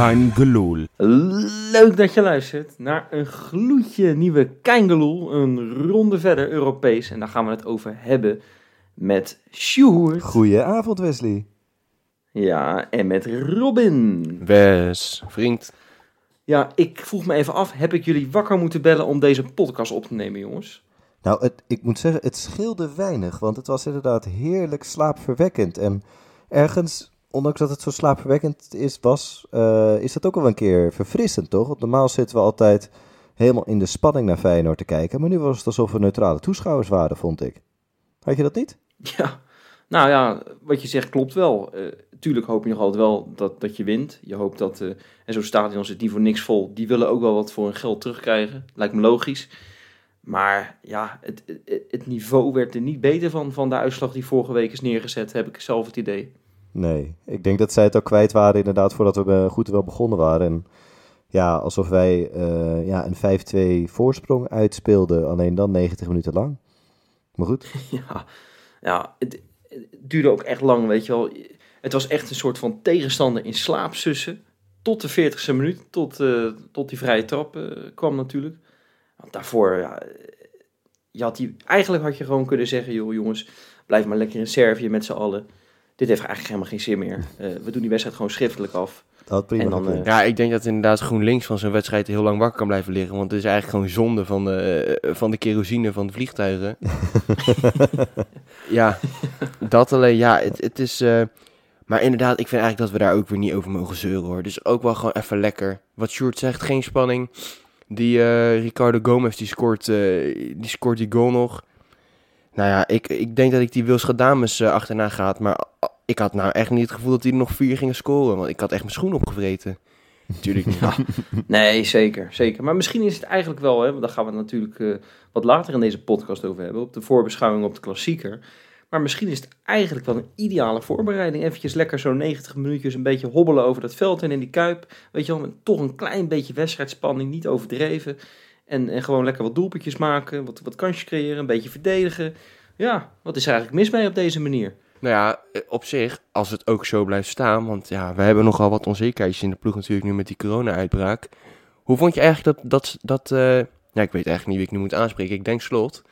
Kein Geloel. Leuk dat je luistert naar een gloedje nieuwe Keingeloel. Een ronde verder Europees. En daar gaan we het over hebben met Sjoerd. Goedenavond Wesley. Ja, en met Robin. Wes, vriend. Ja, ik vroeg me even af, heb ik jullie wakker moeten bellen om deze podcast op te nemen, jongens? Nou, het, ik moet zeggen, het scheelde weinig, want het was inderdaad heerlijk slaapverwekkend. En ergens, ondanks dat het zo slaapverwekkend is, was, eh, is dat ook al een keer verfrissend, toch? Normaal zitten we altijd helemaal in de spanning naar Feyenoord te kijken, maar nu was het alsof we neutrale toeschouwers waren, vond ik. Had je dat niet? Ja, nou ja, wat je zegt klopt wel. Uh, tuurlijk hoop je nog altijd wel dat, dat je wint. Je hoopt dat, uh, en zo'n stadion zit niet voor niks vol. Die willen ook wel wat voor hun geld terugkrijgen. Lijkt me logisch. Maar ja, het, het, het, niveau werd er niet beter van, van de uitslag die vorige week is neergezet, heb ik zelf het idee. Nee, ik denk dat zij het ook kwijt waren inderdaad voordat we goed wel begonnen waren. En ja, alsof wij uh, ja, een 5-2 voorsprong uitspeelden, alleen dan 90 minuten lang. Maar goed. Ja, ja het, duurde ook echt lang, weet je wel. Het was echt een soort van tegenstander in slaapzussen. Tot de 40ste minuut, tot, uh, tot die vrije trap kwam natuurlijk. Want daarvoor, ja, je had die, eigenlijk had je gewoon kunnen zeggen, joh jongens, blijf maar lekker in Servië met z'n allen. Dit heeft eigenlijk helemaal geen zin meer. Uh, we doen die wedstrijd gewoon schriftelijk af. Dat prima. En dan, uh, ja, ik denk dat inderdaad GroenLinks van zo'n wedstrijd heel lang wakker kan blijven liggen. Want het is eigenlijk gewoon zonde van de, van de kerosine van de vliegtuigen. ja, dat alleen. Ja, het, het is... Uh, maar inderdaad, ik vind eigenlijk dat we daar ook weer niet over mogen zeuren hoor. Dus ook wel gewoon even lekker. Wat Sjoerd zegt, geen spanning. Die uh, Ricardo Gomez, die scoort, uh, die scoort die goal nog. Nou ja, ik, ik denk dat ik die Wils Dames uh, achterna gaat. Maar ik had nou echt niet het gevoel dat die er nog vier gingen scoren. Want ik had echt mijn schoen opgevreten. Natuurlijk niet. Ja, nee, zeker, zeker. Maar misschien is het eigenlijk wel, hè, want daar gaan we het natuurlijk wat later in deze podcast over hebben. Op de voorbeschouwing op de klassieker. Maar misschien is het eigenlijk wel een ideale voorbereiding. Eventjes lekker zo'n 90 minuutjes een beetje hobbelen over dat veld en in die kuip. Weet je wel, met toch een klein beetje wedstrijdspanning, niet overdreven. En, en gewoon lekker wat doelpuntjes maken, wat, wat kansjes creëren, een beetje verdedigen. Ja, wat is er eigenlijk mis mee op deze manier? Nou ja, op zich, als het ook zo blijft staan, want ja, we hebben nogal wat onzekerheidjes in de ploeg natuurlijk nu met die corona-uitbraak. Hoe vond je eigenlijk dat, dat, dat uh, ja, ik weet eigenlijk niet wie ik nu moet aanspreken, ik denk Slot.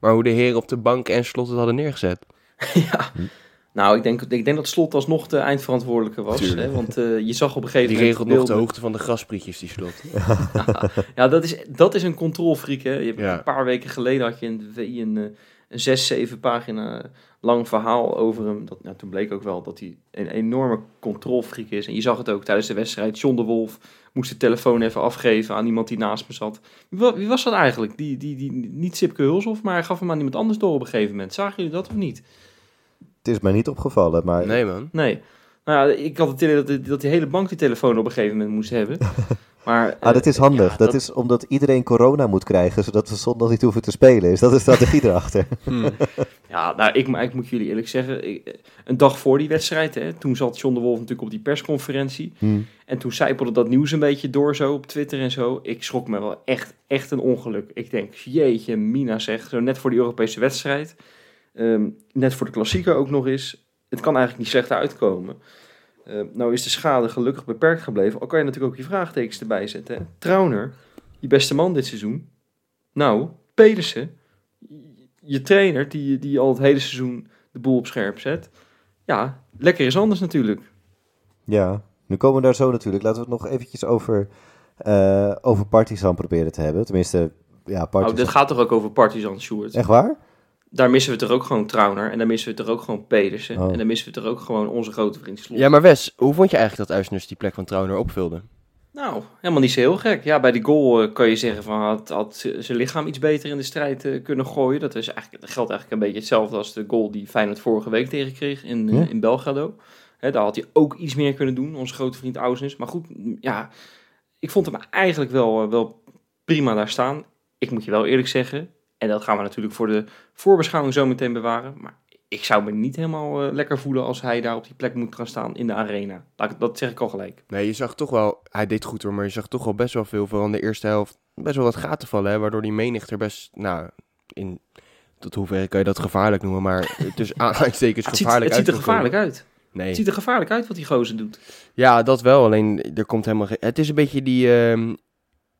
Maar hoe de heren op de bank en Slot het hadden neergezet. ja, nou, ik denk, ik denk dat Slot alsnog de eindverantwoordelijke was. Hè? Want uh, je zag op een gegeven die moment... Die regelt nog de hoogte van de grasprietjes, die Slot. ja, dat is, dat is een controlfreak, hè. Je hebt ja. Een paar weken geleden had je in de een, een, een zes, zeven pagina lang verhaal over hem. Dat, nou, toen bleek ook wel dat hij een enorme controlfreak is. En je zag het ook tijdens de wedstrijd. John de Wolf moest de telefoon even afgeven aan iemand die naast me zat. Wie, wie was dat eigenlijk? Die, die, die, niet Sipke Hulshoff, maar hij gaf hem aan iemand anders door op een gegeven moment. Zagen jullie dat of niet? Het is mij niet opgevallen, maar... Nee, man. Nee. Nou ja, ik had het idee dat, dat die hele bank die telefoon op een gegeven moment moest hebben. Maar, ah, dat is handig. Ja, dat, dat, is omdat iedereen corona moet krijgen, zodat we zondag niet hoeven te spelen. Is dat de strategie erachter? Hmm. Ja, nou, ik, ik, moet jullie eerlijk zeggen, ik, een dag voor die wedstrijd, hè, toen zat John de Wolf natuurlijk op die persconferentie. Hmm. En toen zijpelde dat nieuws een beetje door zo op Twitter en zo. Ik schrok me wel echt, echt een ongeluk. Ik denk, jeetje, Mina zegt, zo net voor die Europese wedstrijd. Um, net voor de klassieker ook nog eens. Het kan eigenlijk niet slecht uitkomen. Uh, nou is de schade gelukkig beperkt gebleven. Al kan je natuurlijk ook je vraagtekens erbij zetten. Hè? Trauner, je beste man dit seizoen. Nou, Pedersen, je trainer die, die al het hele seizoen de boel op scherp zet. Ja, lekker is anders natuurlijk. Ja, nu komen we daar zo natuurlijk. Laten we het nog eventjes over, uh, over Partizan proberen te hebben. Tenminste, ja, Partizan. Oh, dit gaat toch ook over Partizan, Sjoerd? Echt waar? Daar missen we toch ook gewoon Trauner. En daar missen we toch ook gewoon Pedersen. Oh. En dan missen we toch ook gewoon onze grote vriend Slot. Ja, maar Wes, hoe vond je eigenlijk dat Uisners die plek van Trauner opvulde? Nou, helemaal niet zo heel gek. Ja, bij die goal uh, kan je zeggen van had, had zijn lichaam iets beter in de strijd uh, kunnen gooien. Dat, is eigenlijk, dat geldt eigenlijk een beetje hetzelfde als de goal die Feyenoord vorige week tegenkreeg in, uh, ja. in Belgrado. Daar had hij ook iets meer kunnen doen, onze grote vriend Ausnes. Maar goed, ja, ik vond hem eigenlijk wel, wel prima daar staan. Ik moet je wel eerlijk zeggen, en dat gaan we natuurlijk voor de voorbeschouwing zo meteen bewaren. Maar ik zou me niet helemaal uh, lekker voelen als hij daar op die plek moet gaan staan in de arena. Dat zeg ik al gelijk. Nee, je zag toch wel, hij deed goed hoor, maar je zag toch wel best wel veel van de eerste helft. Best wel wat gaten vallen, hè, waardoor die menigte er best, nou, in, tot hoeverre kan je dat gevaarlijk noemen, maar het is aanhalingstekens het gevaarlijk ziet, Het ziet er gevaarlijk uit. Nee. Het ziet er gevaarlijk uit wat die gozer doet. Ja, dat wel. Alleen er komt helemaal geen... Het is een beetje die ehm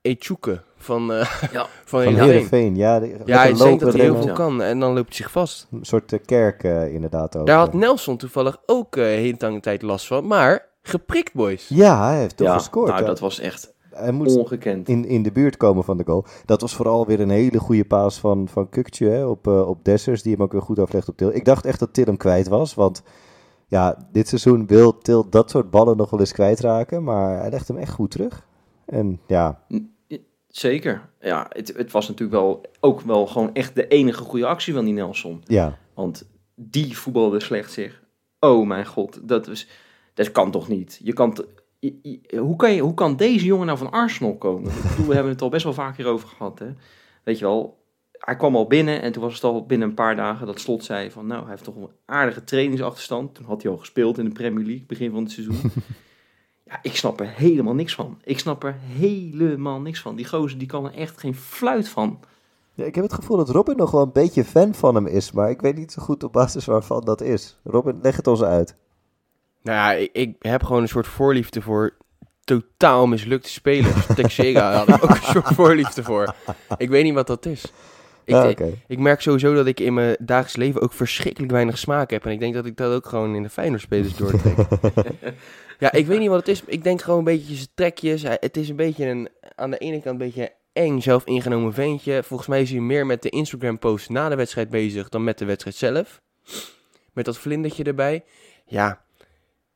Echuke van, eh Ja. van Van Heerenveen. Heerenveen, ja. loop dat hij heel veel kan en dan loopt hij zich vast. Een soort eh, kerk eh, inderdaad ook. Daar had. Nelson toevallig ook eh hele lange tijd last van. Maar geprikt, boys. Ja, hij heeft toch ja, gescoord. nou, ja. dat was echt Hij moest ongekend. in, in de buurt komen van de goal. Dat was vooral weer een hele goede paas van, van Kukçu hè, op, eh, op Dessers, die hem ook weer goed aflegt op Til. Ik dacht echt dat Til hem kwijt was, want ja, dit seizoen wil Til dat soort ballen nog wel eens kwijtraken, maar hij legt hem echt goed terug. En ja, Zeker. Ja, het, het was natuurlijk wel ook wel gewoon echt de enige goede actie van die Nelson. ja, Want die voetbalde slecht zich. Oh mijn god, dat, was, dat kan toch niet? Je kan t- je- je- hoe, kan je, hoe kan deze jongen nou van Arsenal komen? Ik bedoel, we hebben het al best wel vaak hierover gehad. Hè? Weet je wel, hij kwam al binnen en toen was het al binnen een paar dagen dat Slot zei van... Nou, hij heeft toch een aardige trainingsachterstand. Toen had hij al gespeeld in de Premier League, begin van het seizoen. Ja, ik snap er helemaal niks van. Ik snap er helemaal niks van. Die gozer, die kan er echt geen fluit van. Ja, ik heb het gevoel dat Robin nog wel een beetje fan van hem is, maar ik weet niet zo goed op basis waarvan dat is. Robin, leg het ons uit. Nou ja, ik, ik heb gewoon een soort voorliefde voor totaal mislukte spelers. Texera had ik ook een soort voorliefde voor. Ik weet niet wat dat is. Ik, ik merk sowieso dat ik in mijn dagelijks leven ook verschrikkelijk weinig smaak heb. En ik denk dat ik dat ook gewoon in de Feyenoord-spelers doortrek. ja, ik weet niet wat het is. Ik denk gewoon een beetje zijn trekjes. Het is een beetje een, aan de ene kant een beetje eng, zelf ingenomen ventje. Volgens mij is hij meer met de Instagram-post na de wedstrijd bezig dan met de wedstrijd zelf. Met dat vlindertje erbij. Ja,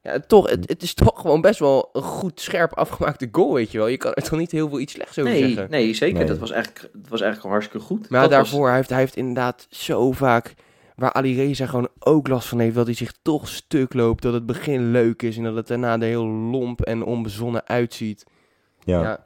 ja toch, het, het is toch gewoon best wel een goed, scherp afgemaakte goal, weet je wel. Je kan er toch niet heel veel iets slechts over Nee, zeggen. nee zeker. Nee. Dat, was eigenlijk, dat was eigenlijk hartstikke goed. Maar Dat was- daarvoor, hij heeft, hij heeft inderdaad zo vaak... Waar Ali Reza gewoon ook last van heeft, dat hij zich toch stuk loopt. Dat het begin leuk is en dat het daarna er heel lomp en onbezonnen uitziet. Ja. Ja.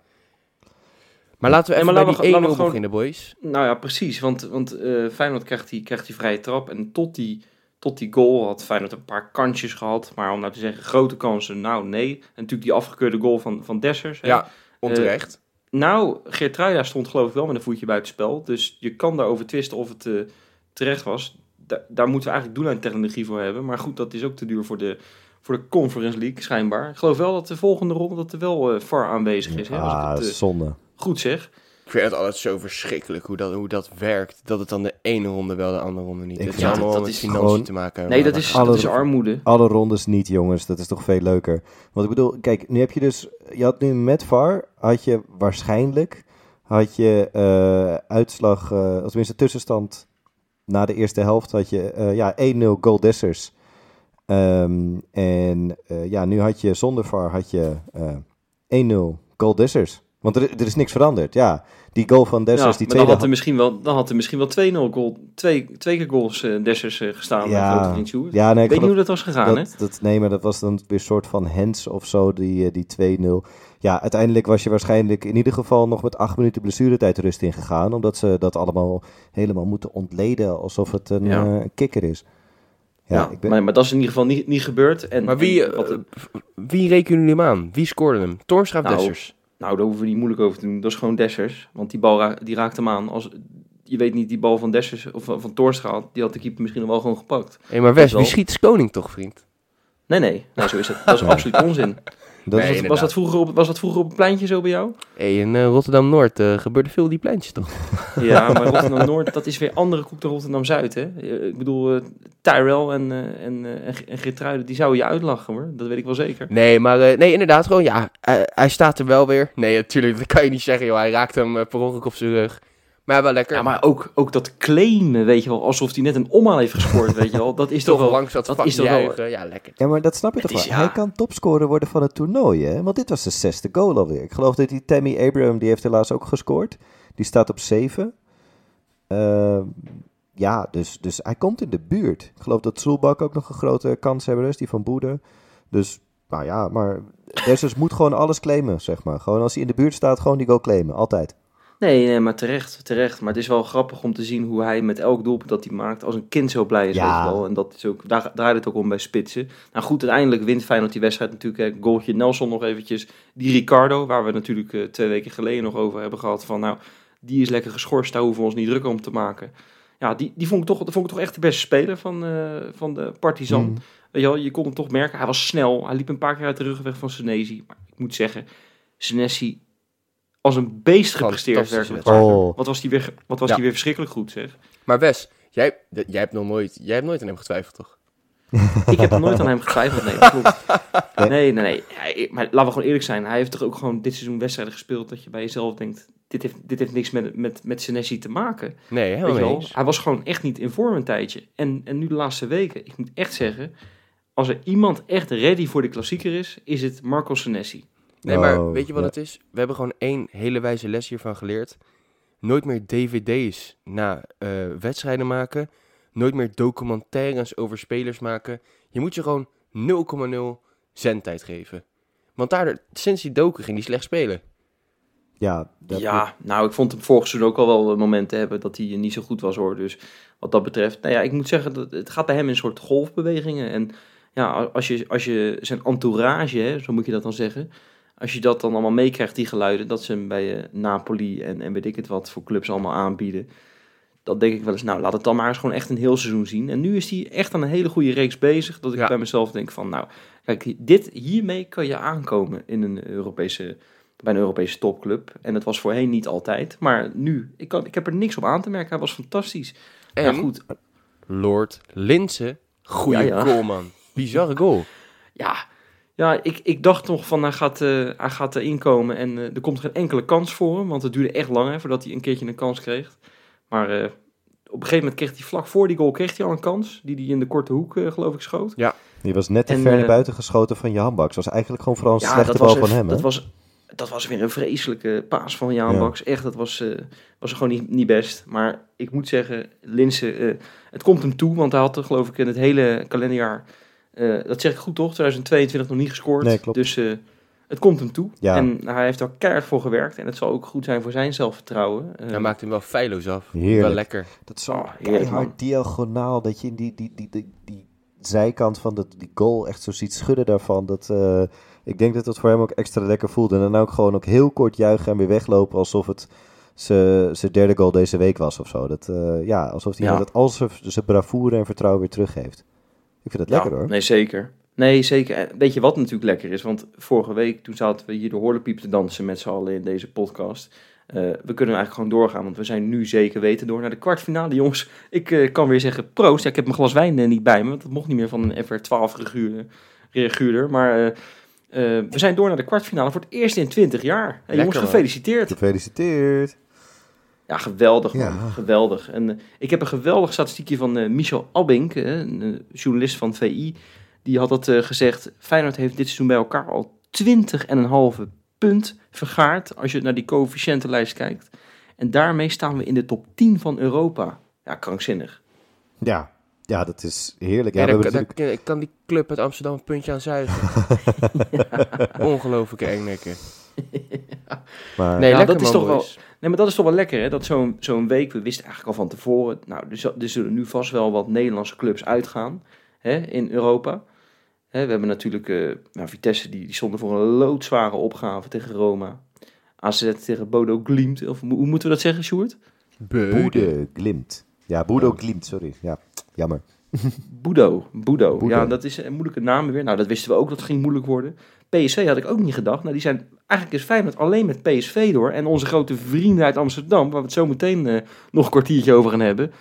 Maar laten we even maar bij laten die 1-0 we- laten we gewoon- beginnen, boys. Nou ja, precies. Want, want eh, Feyenoord krijgt die, krijgt die vrije trap. En tot die, tot die goal had Feyenoord een paar kansjes gehad. Maar om nou te zeggen, grote kansen, nou nee. En natuurlijk die afgekeurde goal van, van Dessers. hè. Ja, onterecht. Nou, Geertruida stond geloof ik wel met een voetje buiten spel. Dus je kan daarover twisten of het eh, terecht was. Da- daar moeten we eigenlijk doellijntechnologie voor hebben. Maar goed, dat is ook te duur voor de, voor de Conference League, schijnbaar. Ik geloof wel dat de volgende ronde dat er wel eh VAR aanwezig is. Hè, als Ah, ik het eh, zonde. goed zeg. Ik vind het altijd zo verschrikkelijk hoe dat, hoe dat werkt. Dat het dan de ene ronde wel, de andere ronde niet. Ik Het vind is dat- allemaal dat met is financiën gewoon- te maken. Nee, dat is, alle- dat is armoede. Alle rondes niet, jongens. Dat is toch veel leuker. Want ik bedoel, kijk, nu heb je dus... Je had nu met VAR, had je waarschijnlijk... Had je eh, uitslag, eh of tenminste tussenstand... Na de eerste helft had je eh, ja, 1-0 goal Dessers. Ehm, en eh, ja, nu had je zonder VAR had je eh 1-0 goal Dessers. Want er, er is niks veranderd. Ja, die goal van Ja, Dessers, die maar dan tweede... had er misschien wel, dan had er misschien wel 2-0 goal, twee, twee keer goals eh Dessers eh, gestaan. Ja, Ja, nee, Ik weet niet hoe dat was gegaan, hè? dat, dat, nee, maar dat was dan weer een soort van hands of zo, die, eh, die 2-0. Ja, uiteindelijk was je waarschijnlijk in ieder geval nog met acht minuten blessuretijd rust ingegaan. Omdat ze dat allemaal helemaal moeten ontleden alsof het een Ja. eh, kikker is. Ja, Ja, ik ben, maar, maar dat is in ieder geval niet, niet gebeurd. En, Maar wie, en wat- eh, wie rekenen jullie hem aan? Wie scoorde hem? Toornstra of Nou, Dessers? nou, daar hoeven we niet moeilijk over te doen. Dat is gewoon Dessers. Want die bal ra- die raakt hem aan. Als, je weet niet, die bal van Dessers of van van die had de keeper misschien nog wel gewoon gepakt. Hé, maar Wes, wie schiet is koning toch, vriend? Nee, nee. Nou, zo is het. Dat is absoluut onzin. Dat Nee, is, Was, was, dat vroeger op, was dat vroeger op een pleintje zo bij jou? Hé, in eh, Rotterdam-Noord eh, gebeurde veel die pleintjes toch? Ja, maar Rotterdam-Noord, dat is weer andere koek dan Rotterdam-Zuid, hè? Ik bedoel, eh, Tyrell en, eh, en, eh, en die zouden je uitlachen, hoor. Dat weet ik wel zeker. Nee, maar eh, nee, inderdaad, gewoon ja, hij, hij staat er wel weer. Nee, natuurlijk, dat kan je niet zeggen, joh. Hij raakt hem per ongeluk op zijn rug. Maar wel lekker. Ja, maar ook, ook dat claimen, weet je wel, alsof hij net een omhaal heeft gescoord, weet je wel. Dat is toch wel... langs dat, dat is toch wel-. Ja, lekker. ja, maar dat snap je Het toch is- wel. ja. Hij kan topscorer worden van het toernooi, hè? Want dit was de zesde goal alweer. Ik geloof dat die Tammy Abraham, die heeft helaas ook gescoord. Die staat op zeven. Ehm, ja, dus, dus hij komt in de buurt. Ik geloof dat Zulbak ook nog een grote kanshebber is, die van Boede. Dus, nou ja, maar Dessers moet gewoon alles claimen, zeg maar. Gewoon als hij in de buurt staat, gewoon die goal claimen. Altijd. Nee, nee, maar terecht, terecht. Maar het is wel grappig om te zien hoe hij met elk doelpunt dat hij maakt als een kind zo blij is, Ja. weet wel. En dat is ook, daar draait het ook om bij spitsen. Nou goed, uiteindelijk wint Feyenoord die wedstrijd natuurlijk. Hè, goaltje Nelson nog eventjes. Die Ricardo, waar we natuurlijk eh, twee weken geleden nog over hebben gehad. Van nou, die is lekker geschorst, daar hoeven we ons niet druk om te maken. ja, die, die vond, ik toch, dat vond ik toch echt de beste speler van, eh, van de Partizan. Mm. Weet je, wel, je kon hem toch merken. Hij was snel. Hij liep een paar keer uit de rugweg van Senesi. Maar ik moet zeggen, Senesi als een beest gepresteerd. Werkelijk. wedstrijd. Wat was die weer, wat was Ja. die weer verschrikkelijk goed, zeg. Maar Wes, jij, jij, hebt nog nooit, jij hebt nooit aan hem getwijfeld, toch? Ik heb er nooit aan hem getwijfeld. Nee, klopt. Nee, nee, nee. Hij- maar laten we gewoon eerlijk zijn. Hij heeft toch ook gewoon dit seizoen wedstrijden gespeeld dat je bij jezelf denkt... Dit heeft, dit heeft niks met, met, met Senesi te maken. Nee, helemaal niet. Hij was gewoon echt niet in vorm een tijdje. En, en nu de laatste weken, ik moet echt zeggen... Als er iemand echt ready voor de klassieker is, is het Marco Senesi. Nee, maar Oh, weet je wat ja. het is? We hebben gewoon één hele wijze les hiervan geleerd. Nooit meer dvd's na eh, wedstrijden maken. Nooit meer documentaires over spelers maken. Je moet je gewoon 0,0 zendtijd geven. Want daar, sinds die docu ging die slecht spelen. Ja, dat, ja, nou, ik vond hem vorig seizoen ook al wel momenten hebben dat hij niet zo goed was hoor. Dus wat dat betreft, nou ja, ik moet zeggen, dat het gaat bij hem in een soort golfbewegingen. En ja, als je, als je zijn entourage, hè, zo moet je dat dan zeggen, als je dat dan allemaal meekrijgt, die geluiden, dat ze hem bij eh, Napoli en, en weet ik het wat voor clubs allemaal aanbieden. Dan denk ik wel eens, nou, laat het dan maar eens gewoon echt een heel seizoen zien. En nu is hij echt aan een hele goede reeks bezig. Dat ik Ja. bij mezelf denk van, nou, kijk, dit, hiermee kan je aankomen in een Europese, bij een Europese topclub. En dat was voorheen niet altijd. Maar nu, ik, kan, ik heb er niks op aan te merken. Hij was fantastisch. En ja, goed. Lord Linse, goede ja. goal man. Bizarre goal. Ja, ja ik, ik dacht nog van hij gaat, eh, hij gaat erin komen en eh, er komt geen enkele kans voor hem. Want het duurde echt lang hè, voordat hij een keertje een kans kreeg. Maar eh, op een gegeven moment kreeg hij vlak voor die goal kreeg hij al een kans. Die hij in de korte hoek geloof ik schoot. die was net te En, ver naar buiten geschoten van Jan Baks. was eigenlijk gewoon vooral een Ja, slechte dat bal van hem. dat, hè? was, dat was weer een vreselijke paas van Jaan Ja. Baks. Echt, dat was, was gewoon niet, niet best. Maar ik moet zeggen, Linse, het komt hem toe. Want hij had er geloof ik in het hele kalenderjaar, eh, dat zeg ik goed toch, 2022 nog niet gescoord. Nee, klopt. Dus eh, het komt hem toe. Ja. En hij heeft er keihard voor gewerkt. En het zal ook goed zijn voor zijn zelfvertrouwen. Eh, Hij maakt hem wel feilloos af. Heerlijk. Wel lekker. Dat is zo'n Oh, heerlijk, man. keihard diagonaal. Dat je in die, die, die, die, die zijkant van de, die goal echt zo ziet schudden daarvan. Dat, eh, ik denk dat het voor hem ook extra lekker voelde. En dan ook gewoon ook heel kort juichen en weer weglopen. Alsof het zijn zijn derde goal deze week was of zo. Dat, eh, ja, alsof hij Ja. dat al zijn zijn bravoure en vertrouwen weer teruggeeft. Ik vind het lekker hoor. Nee, zeker. Nee, zeker. En Weet je wat natuurlijk lekker is? Want vorige week, toen zaten we hier de horlepiep te dansen met z'n allen in deze podcast. Eh, we kunnen eigenlijk gewoon doorgaan, want we zijn nu zeker weten door naar de kwartfinale. Jongens, ik eh, kan weer zeggen proost. Ja, ik heb mijn glas wijn eh, niet bij me, want dat mocht niet meer van een FR12 reguurder. reguurder. Maar eh, eh, we zijn door naar de kwartfinale voor het eerst in 20 jaar. En jongens, gefeliciteerd. Gefeliciteerd. Ja, geweldig man. Ja. Geweldig. En eh, ik heb een geweldig statistiekje van eh, Michel Albink, eh, een eh, journalist van VI. Die had dat gezegd. Feyenoord heeft dit seizoen bij elkaar al 20,5 punt vergaard. Als je naar die coëfficiëntenlijst kijkt. En daarmee staan we in de top 10 van Europa. Ja, krankzinnig. Ja. ja, dat is heerlijk. Ja, Ja, daar, daar- kan die club uit Amsterdam een puntje aan zuigen. Ongelooflijke engnekken. maar, Nee, lekker dat is toch wel-. Nee, maar dat is toch wel lekker, hè? Dat zo'n zo'n week, we wisten eigenlijk al van tevoren. Nou, er, zal- er zullen nu vast wel wat Nederlandse clubs uitgaan hè, in Europa. Hè, we hebben natuurlijk eh, nou, Vitesse, die, die stonden voor een loodzware opgave tegen Roma. AZ tegen Bodo Glimt. Of hoe moeten we dat zeggen, Sjoerd? Boede Glimt. Ja, Boedo Glimt, sorry. Ja, jammer. Budo. Budo. Budo. Ja, dat is een moeilijke naam weer. Nou, dat wisten we ook, dat het ging moeilijk worden. PSV had ik ook niet gedacht. Nou, die zijn eigenlijk is Feyenoord alleen met PSV door. En onze grote vrienden uit Amsterdam, waar we het zo meteen eh, nog een kwartiertje over gaan hebben.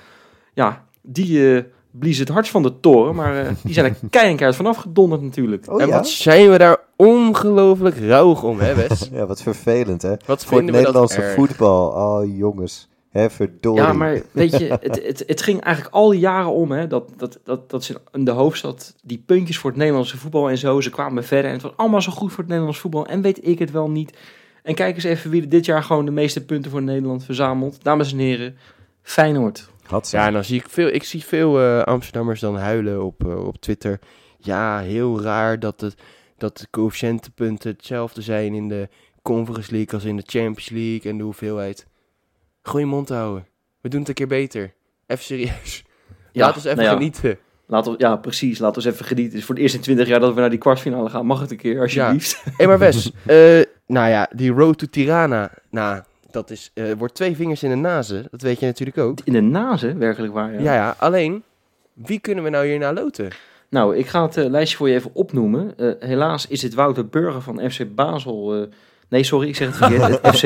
Ja, die eh bliezen het hart van de toren, maar eh, die zijn er keihard vanaf gedonderd natuurlijk. Oh en ja? wat zijn we daar ongelooflijk rauwig om, hè Wes? Ja, wat vervelend hè. Wat Voor het Nederlandse voetbal. Oh jongens. Hè, verdorie. Ja, maar weet je, het, het, het ging eigenlijk al die jaren om hè, dat, dat, dat, dat ze in de hoofdstad die puntjes voor het Nederlandse voetbal en zo, ze kwamen verder en het was allemaal zo goed voor het Nederlands voetbal en weet ik het wel niet. En kijk eens even wie er dit jaar gewoon de meeste punten voor Nederland verzamelt. Dames en heren, Feyenoord. Had ze. Ja, en dan zie ik veel, ik zie veel eh, Amsterdammers dan huilen op, eh, op Twitter. Ja, heel raar dat, het, dat de coëfficiëntenpunten hetzelfde zijn in de Conference League als in de Champions League en de hoeveelheid. Gooi je mond houden. We doen het een keer beter. Even serieus. Ja, Laat ons even nou ja. genieten. Laten we, ja, precies. Laten we eens even genieten. Het is voor het eerst in 20 jaar dat we naar die kwartfinale gaan. Mag het een keer, alsjeblieft. Hé, maar Wes. eh, nou ja, die Road to Tirana. Nou, Dat is, eh, wordt twee vingers in de nazen. Dat weet je natuurlijk ook. In de nazen, werkelijk waar. Ja. Ja, ja. Alleen, wie kunnen we nou hierna loten? Nou, ik ga het eh, lijstje voor je even opnoemen. Helaas is het Wouter Burger van FC Basel. Nee, sorry, ik zeg het verkeerd. Het FC,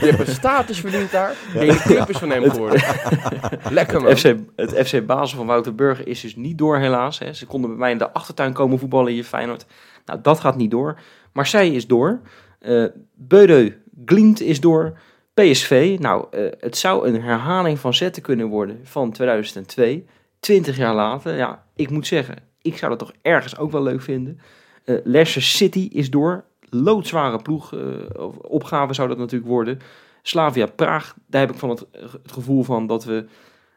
Je hebt een status verdiend daar. Hele clip is van hem geworden. Lekker man. het, FC, het FC Basel van Wouter Burger is dus niet door, helaas. Hè. Ze konden bij mij in de achtertuin komen voetballen hier Feyenoord. Nou, dat gaat niet door. Marseille is door. Eh Beudeu Glimt is door. PSV, nou, eh, het zou een herhaling van zetten kunnen worden van 2002. 20 jaar later, ja, ik moet zeggen, ik zou dat toch ergens ook wel leuk vinden. Eh Leicester City is door. Loodzware ploeg, eh, of opgave zou dat natuurlijk worden. Slavia Praag, daar heb ik van het, gevoel van dat we,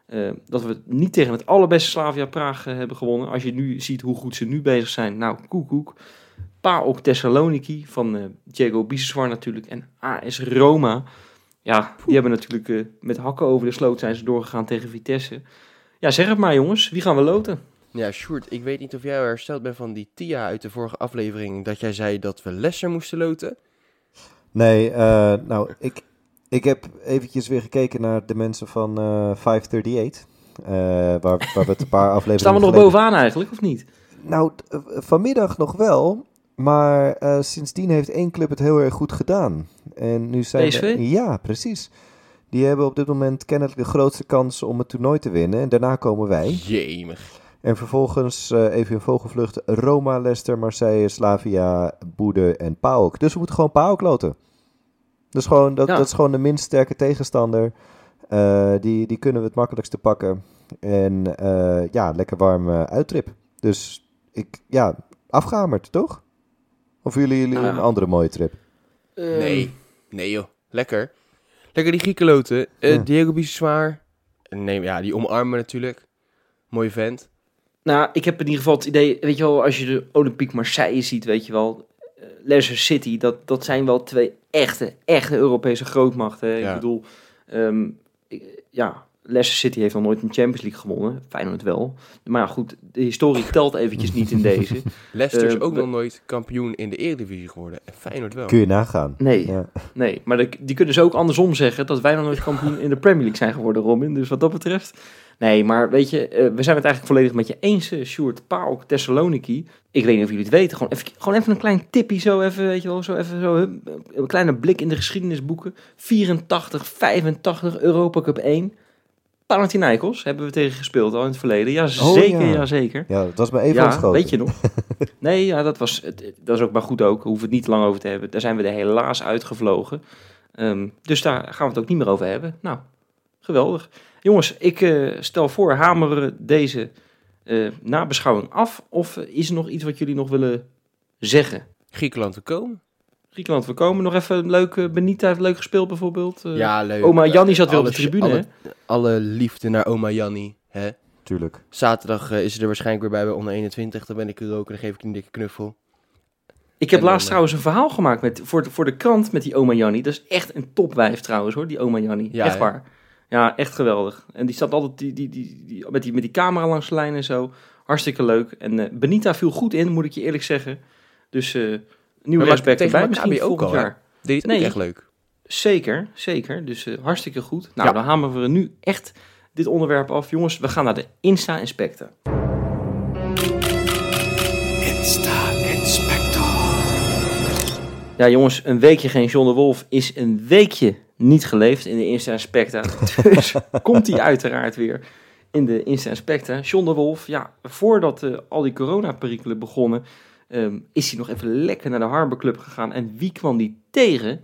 eh, dat we niet tegen het allerbeste Slavia Praag eh, hebben gewonnen. Als je nu ziet hoe goed ze nu bezig zijn, nou, koek koek. PAOK Thessaloniki van Diego Biseswar natuurlijk en AS Roma. Ja, die hebben natuurlijk met hakken over de sloot zijn ze doorgegaan tegen Vitesse. Ja, zeg het maar jongens, wie gaan we loten? Ja, Sjoerd, ik weet niet of jij hersteld bent van die Tia uit de vorige aflevering. Dat jij zei dat we Leicester moesten loten. Nee, eh, nou, ik, ik heb eventjes weer gekeken naar de mensen van eh 538. eh, waar, waar we het een paar afleveringen Staan we nog geleden- bovenaan eigenlijk, of niet? Nou, eh, vanmiddag nog wel. Maar eh, sindsdien heeft één club het heel erg goed gedaan. En nu zijn PSV? we- ja, precies. Die hebben op dit moment kennelijk de grootste kans om het toernooi te winnen. En daarna komen wij. Jemig. En vervolgens eh, even in vogelvlucht Roma, Leicester, Marseille, Slavia, Boede en PAOK. Dus we moeten gewoon PAOK loten. Dat is gewoon, dat, Ja. dat is gewoon de minst sterke tegenstander. Eh, die, die kunnen we het makkelijkste pakken. En eh, ja, lekker warm uittrip. Dus ik, ja, afgehamerd, toch? Of jullie, jullie een andere mooie trip? Nee. Nee joh. Lekker. Lekker die Grieken loten. Eh, Ja. Diego Biseswar. Nee, ja, die omarmen natuurlijk. Mooie vent. Nou, ik heb in ieder geval het idee, weet je wel, als je de Olympique Marseille ziet, weet je wel, eh, Leicester City, dat, dat zijn wel twee echte, echte Europese grootmachten. hè. Ja. Ik bedoel, ehm, ik- ja, Leicester City heeft nog nooit een Champions League gewonnen, Feyenoord wel. Maar goed, de historie telt eventjes niet in deze. Leicester is Eh, ook nog nooit kampioen in de Eredivisie geworden. En Feyenoord wel. Kun je nagaan. Nee, Ja. nee, maar de- die kunnen ze ook andersom zeggen, dat wij nog nooit kampioen in de Premier League zijn geworden, Robin. Dus wat dat betreft... Nee, maar weet je, eh, we zijn het eigenlijk volledig met je eens, uh, Sjoerd. PAOK Thessaloniki. Ik weet niet of jullie het weten. Gewoon even, gewoon even een klein tipje zo even, weet je wel. Zo even zo, hup, een kleine blik in de geschiedenisboeken. 84, 85, Europa Cup 1. Panathinaikos hebben we tegen gespeeld al in het verleden. Ja, zeker, ja. ja. zeker. ja, dat was me even ja, weet je nog? Nee, ja, dat, was, dat is ook maar goed ook. We hoeven het niet te lang over te hebben. Daar zijn we er helaas uitgevlogen. Ehm, dus daar gaan we het ook niet meer over hebben. Nou, geweldig. Jongens, ik eh, stel voor, hameren deze eh, nabeschouwing af. Of eh, is er nog iets wat jullie nog willen zeggen? Griekenland te komen. Griekenland, we komen nog even leuk. eh, Benita heeft leuk gespeeld bijvoorbeeld. Eh, ja, leuk. Oma Janni zat weer op de tribune, Alle, hè? alle liefde naar oma Janni. Hè? Tuurlijk. Zaterdag is ze er waarschijnlijk weer bij bij onder 21. Dan ben ik er ook en dan geef ik een dikke knuffel. Ik heb En laatst trouwens een verhaal gemaakt met, voor, de, voor de krant met die oma Janni. Dat is echt een topwijf trouwens hoor, die oma Janni. Ja, echt hè? Ja, echt geweldig. En die staat altijd die, die, die, die, met, die, met die camera langs de lijn en zo. Hartstikke leuk. En eh, Benita viel goed in, moet ik je eerlijk zeggen. Dus eh nieuw Maar respect erbij. Misschien ook al, jaar. Deed het Nee. echt leuk. Zeker, zeker. Dus eh, hartstikke goed. Nou, Ja. dan hameren we nu echt dit onderwerp af. Jongens, we gaan naar de Insta-inspector. Ja, jongens, een weekje geen John de Wolf is een weekje niet geleefd in de Insta Inspecta. Dus komt hij uiteraard weer in de Insta Inspecta. John de Wolf, ja, voordat eh, al die coronaperikelen begonnen, ehm, is hij nog even lekker naar de Harbor Club gegaan. En wie kwam die tegen?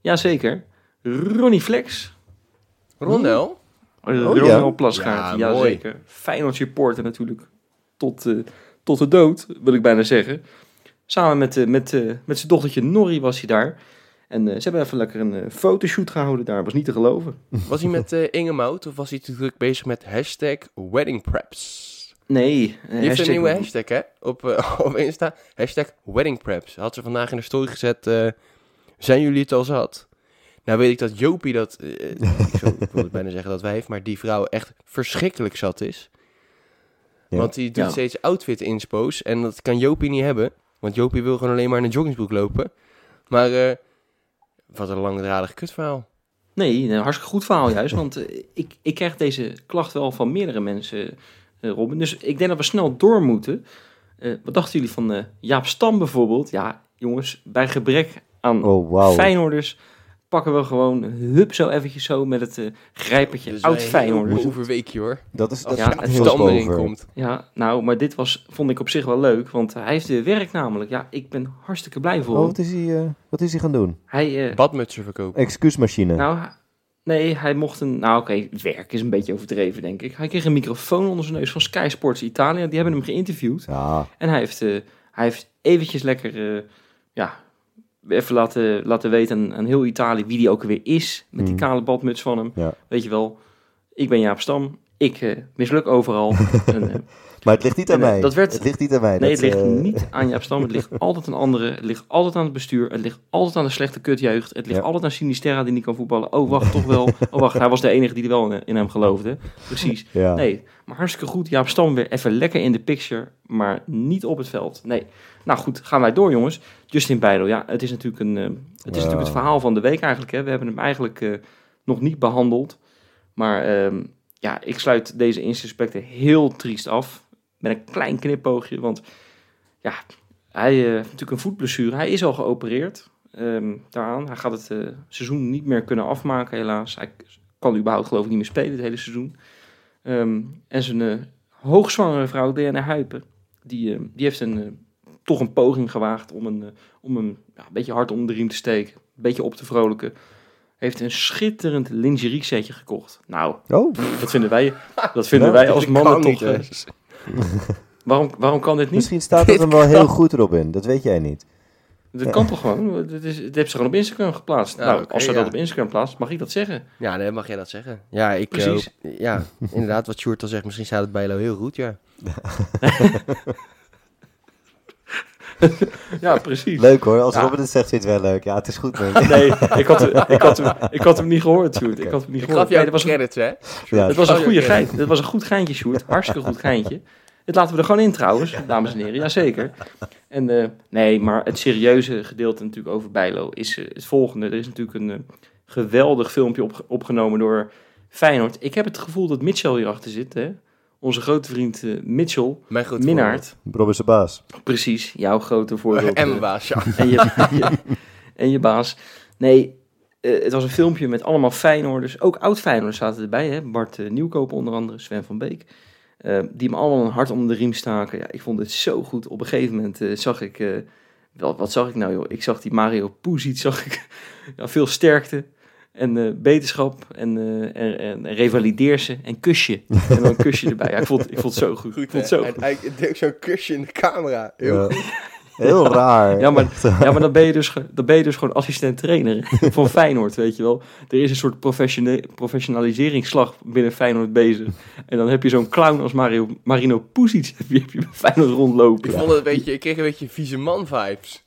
Jazeker, Ronnie Flex. Rondel? Ronnie ja. Plasgaard, Ja, ja, mooi. zeker. Feyenoord supporter natuurlijk tot, eh, tot de dood, wil ik bijna zeggen. Samen met, eh, met, eh, met zijn dochtertje Norrie was hij daar. En eh, ze hebben even lekker een eh, fotoshoot gehouden daar, was niet te geloven. Was hij met eh Inge Mout of was hij te druk bezig met hashtag weddingpreps? Nee, heeft hashtag- een nieuwe hashtag hè, op, op Insta. Hashtag weddingpreps. Had ze vandaag in de story gezet, eh, zijn jullie het al zat? Nou weet ik dat Jopie dat, ik, zou, ik wilde bijna zeggen dat wijf, maar die vrouw echt verschrikkelijk zat is. Ja. Want die doet Ja. steeds outfit inspo's en dat kan Jopie niet hebben. Want Jopie wil gewoon alleen maar in een joggingsbroek lopen. Maar eh, wat een langdradig kutverhaal. Nee, een hartstikke goed verhaal juist. Want eh, ik, ik krijg deze klacht wel van meerdere mensen, eh, Robin. Dus ik denk dat we snel door moeten. Eh, wat dachten jullie van eh, Jaap Stam bijvoorbeeld? Ja, jongens, bij gebrek aan Oh. Feyenoorders pakken we gewoon hup zo eventjes zo met het eh grijpertje Dus oud overweekje hoor. Dat is, dat Ja, het heel stand erin komt. Ja, nou, maar dit was, vond ik op zich wel leuk, want hij heeft weer werk namelijk. Ja, ik ben hartstikke blij voor Oh, wat is hij, eh, wat is hij gaan doen? Hij, eh, Badmutsen verkopen. Excuusmachine. nou, nee, hij mocht een, nou oké, werk is een beetje overdreven denk ik. Hij kreeg een microfoon onder zijn neus van Sky Sports Italia, die hebben hem geïnterviewd. ja, En hij heeft, eh, hij heeft eventjes lekker, eh, ja, even laten, laten weten aan, heel Italië wie die ook weer is. Met die Mhm. kale badmuts van hem. Ja. Weet je wel, ik ben Jaap Stam, ik eh, misluk overal. en, eh, maar het ligt niet aan En, eh, mij. dat werd- Het ligt niet aan mij. Nee, Dat, het ligt niet aan Jaap Stam. Het ligt altijd aan anderen. Het ligt altijd aan het bestuur. Het ligt altijd aan de slechte kutjeugd. Het ligt Ja. altijd aan Sinisterra die niet kan voetballen. Oh, wacht, toch wel. Oh, wacht, hij was de enige die er wel in, in hem geloofde. Precies. Ja. Nee, maar hartstikke goed. Jaap Stam weer even lekker in de picture, maar niet op het veld. Nee. Nou goed, gaan wij door, jongens. Justin Bijlo, ja, het is natuurlijk, een, eh, het, is Ja. natuurlijk het verhaal van de week eigenlijk. Hè. We hebben hem eigenlijk eh, nog niet behandeld. Maar ehm, ja, ik sluit deze inspecten heel triest af. Met een klein knipoogje, want ja, hij eh, heeft natuurlijk een voetblessure. Hij is al geopereerd ehm, daaraan. Hij gaat het seizoen niet meer kunnen afmaken, helaas. Hij kan überhaupt geloof ik niet meer spelen het hele seizoen. Ehm, en zijn hoogzwangere vrouw, Diana Huipen, die, die heeft een, toch een poging gewaagd om, een, eh, om hem ja, een beetje hard onder de riem te steken. Een beetje op te vrolijken. Heeft een schitterend lingerie setje gekocht. Nou, Oh, dat vinden wij, dat vinden Nou, wij als Dat mannen toch... niet, eh, dus. waarom, waarom kan dit niet? misschien staat het hem wel heel goed, Robin. Dat weet jij niet. Dat kan toch gewoon? Dit, is, dit hebben ze gewoon op Instagram geplaatst. Nou, oké, als ze ja. dat op Instagram plaatst, mag ik dat zeggen? Ja, nee, mag jij dat zeggen. Ja, ik eh, Precies. hoop- ja, inderdaad, wat Sjoerd al zegt, misschien staat het bij Lo heel goed, ja. Ja, precies. Leuk hoor, als Ja. Robin het zegt, vind je het wel leuk. Ja, het is goed. man. Nee, ik had, ik, had hem, ik had hem niet gehoord, Sjoerd. Ik had hem niet Ik gehoord. Nee, dat was een, credits, hè? Ja, dat was een Oh, goede geintje. Dat was een goed geintje, Sjoerd. Hartstikke goed geintje. Dit laten we er gewoon in trouwens, dames en heren. Jazeker. En eh, nee, maar het serieuze gedeelte natuurlijk over Bijlo is eh, het volgende. Er is natuurlijk een eh, geweldig filmpje op, opgenomen door Feyenoord. Ik heb het gevoel dat Mitchell hierachter zit, hè? Onze grote vriend eh, Mitchell. Mijn grote Minnaert. Rob is de baas. Precies, jouw grote voorbeeld. En eh, mijn baas, ja. en je, je- en je baas. Nee, eh, het was een filmpje met allemaal Feyenoorders. Ook oud-Feyenoorders zaten erbij. Hè? Bart eh, Nieuwkoop onder andere, Sven van Beek. eh, die me allemaal een hart onder de riem staken. Ja, ik vond het zo goed. Op een gegeven moment eh, zag ik... eh, wel, wat zag ik nou joh? Ik zag die Mario Puzic, zag ik ja, veel sterkte. En eh, beterschap en, eh, en, en, en revalideer ze en kusje. En dan een kusje erbij. Ja, ik, vond, ik vond het zo goed. ik vond het zo goed. hij deed zo'n kusje in de camera. Heel Ja. goed. Heel raar. Ja, maar, ja, maar dan ben je dus, dan ben je dus gewoon assistent-trainer van Feyenoord, weet je wel. Er is een soort professione- professionaliseringsslag binnen Feyenoord bezig. En dan heb je zo'n clown als Mario, Marino Pusic heb je, heb je bij Feyenoord rondlopen. Ik vond het een beetje, ik kreeg een beetje vieze man vibes.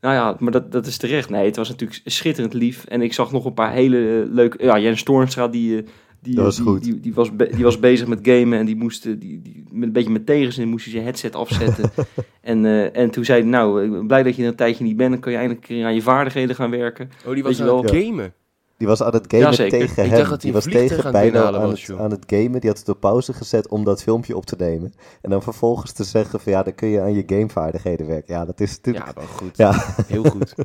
Nou ja, maar dat, dat is terecht. Nee, het was natuurlijk schitterend lief. En ik zag nog een paar hele leuke... Ja, Jens Toornstra, die... eh, Die, Dat was die, goed. Die, die, was die was bezig met gamen en die moest, eh, die, die, met een beetje met tegenzin moest hij zijn headset afzetten. en, eh, en toen zei hij, nou, ik ben blij dat je er een tijdje niet bent. Dan kan je eindelijk een keer aan je vaardigheden gaan werken. Oh, die was aan het gamen. Die was aan het gamen tegen Ik hem. dacht dat hij die was tegen bijna aan was, het, aan het gamen. Die had het op pauze gezet om dat filmpje op te nemen. En dan vervolgens te zeggen van ja, dan kun je aan je gamevaardigheden werken. Ja, dat is natuurlijk... Ja, wel goed. Ja. Heel goed.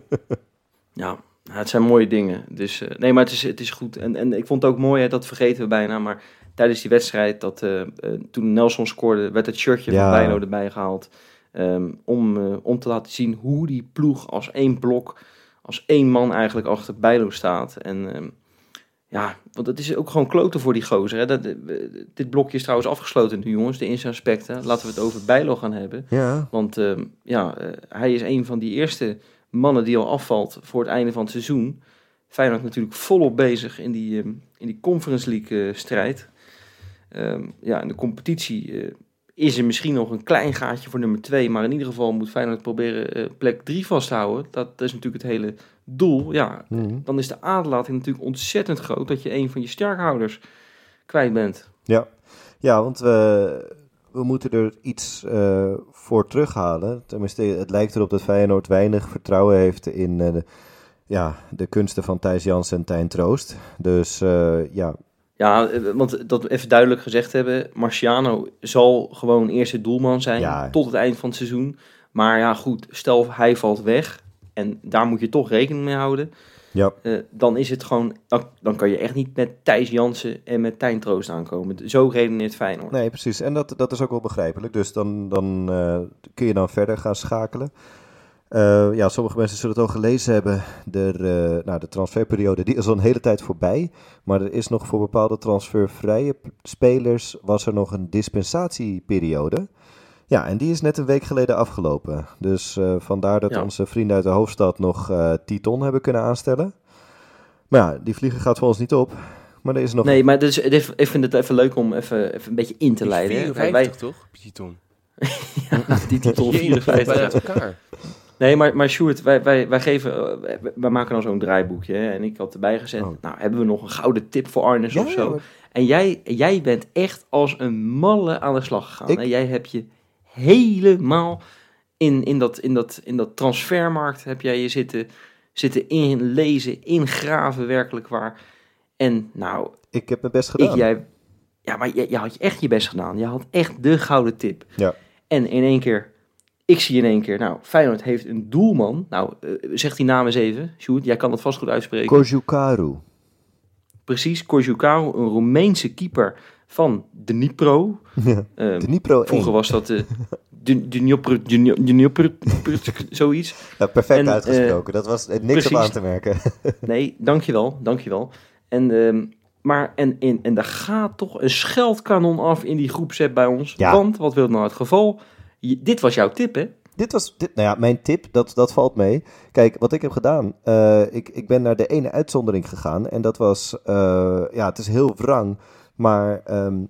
Ja, het zijn mooie dingen. Dus eh, nee, maar het is, het is goed. En, en ik vond het ook mooi, hè, dat vergeten we bijna. Maar tijdens die wedstrijd, dat, eh, eh, toen Nelson scoorde, werd het shirtje Ja. van Bijlo erbij gehaald. ehm, om, om te laten zien hoe die ploeg als één blok, als één man eigenlijk achter Bijlo staat. En ehm, ja, want het is ook gewoon kloten voor die gozer. Hè. Dat, eh, dit blokje is trouwens afgesloten nu, jongens, de insta-aspecten. Laten we het over Bijlo gaan hebben. Ja. Want ehm, ja, eh, hij is een van die eerste mannen die al afvalt voor het einde van het seizoen. Feyenoord natuurlijk volop bezig in die, ehm, in die Conference League eh, strijd. Ja, in de competitie is er misschien nog een klein gaatje voor nummer 2. Maar in ieder geval moet Feyenoord proberen eh, plek 3 vast te houden. Dat is natuurlijk het hele doel. Ja, Mhm. dan is de aderlating natuurlijk ontzettend groot dat je een van je sterkhouders kwijt bent. Ja, ja want we, we moeten er iets eh, voor terughalen. Tenminste, het lijkt erop dat Feyenoord weinig vertrouwen heeft in, eh, de- ja, de kunsten van Thijs Jans en Tijn Troost. Dus ja. Ja, want dat we even duidelijk gezegd hebben, Marciano zal gewoon eerste doelman zijn ja. tot het eind van het seizoen. Maar ja, goed, stel hij valt weg en daar moet je toch rekening mee houden. Ja. Uh, dan is het gewoon, dan, dan, kan je echt niet met Thijs Jansen en met Tijn Troost aankomen. Zo redeneert Feyenoord. Nee, precies. En dat, dat is ook wel begrijpelijk. Dus dan, dan uh, kun je dan verder gaan schakelen. Uh, ja, sommige mensen zullen het al gelezen hebben. De, nou, de transferperiode die is al een hele tijd voorbij. Maar er is nog voor bepaalde transfervrije spelers was er nog een dispensatieperiode. Ja, en die is net een week geleden afgelopen. Dus uh, vandaar dat onze vrienden uit de hoofdstad nog uh, Titon hebben kunnen aanstellen. Maar ja, die vliegen gaat voor ons niet op. Maar er is nog... Nee, maar dus, ik vind het even leuk om even, even een beetje in te leiden. 54 wij... toch, Titon? ja, die Titon 54. uit elkaar. Nee, maar, maar Sjoerd, wij, wij, wij, geven, wij maken dan zo'n draaiboekje. Hè, en ik had erbij gezet, oh. nou, hebben we nog een gouden tip voor Arnes ja, of zo? En jij, jij bent echt als een malle aan de slag gegaan. Ik... En jij hebt je helemaal in, in, dat, in, dat, in dat transfermarkt heb jij je zitten, zitten inlezen, ingraven werkelijk waar. En nou... Ik heb mijn best gedaan. Ik, jij, ja, maar je, je had echt je best gedaan. Je had echt de gouden tip. Ja. En in één keer, ik zie in één keer, nou, Feyenoord heeft een doelman. Nou, uh, zeg die naam eens even. Sjoerd, jij kan dat vast goed uitspreken. Kojukaru. Precies, Kojukaru, een Roemeense keeper van Dnipro. Ja, um, Dnipro Vroeger was dat de, de, Dnipro, zoiets. Ja, perfect en, uitgesproken, uh, dat was niks precies. op aan te merken. nee, dankjewel, dankjewel. En, um, maar en, en, en daar gaat toch een scheldkanon af in die groepset bij ons. Ja. Want, wat wil nou het geval? Dit was jouw tip, hè? Dit was, dit, nou ja, mijn tip, dat, dat valt mee. Kijk, wat ik heb gedaan, uh, ik, ik ben naar de ene uitzondering gegaan. En dat was, uh, ja, het is heel wrang. Maar um,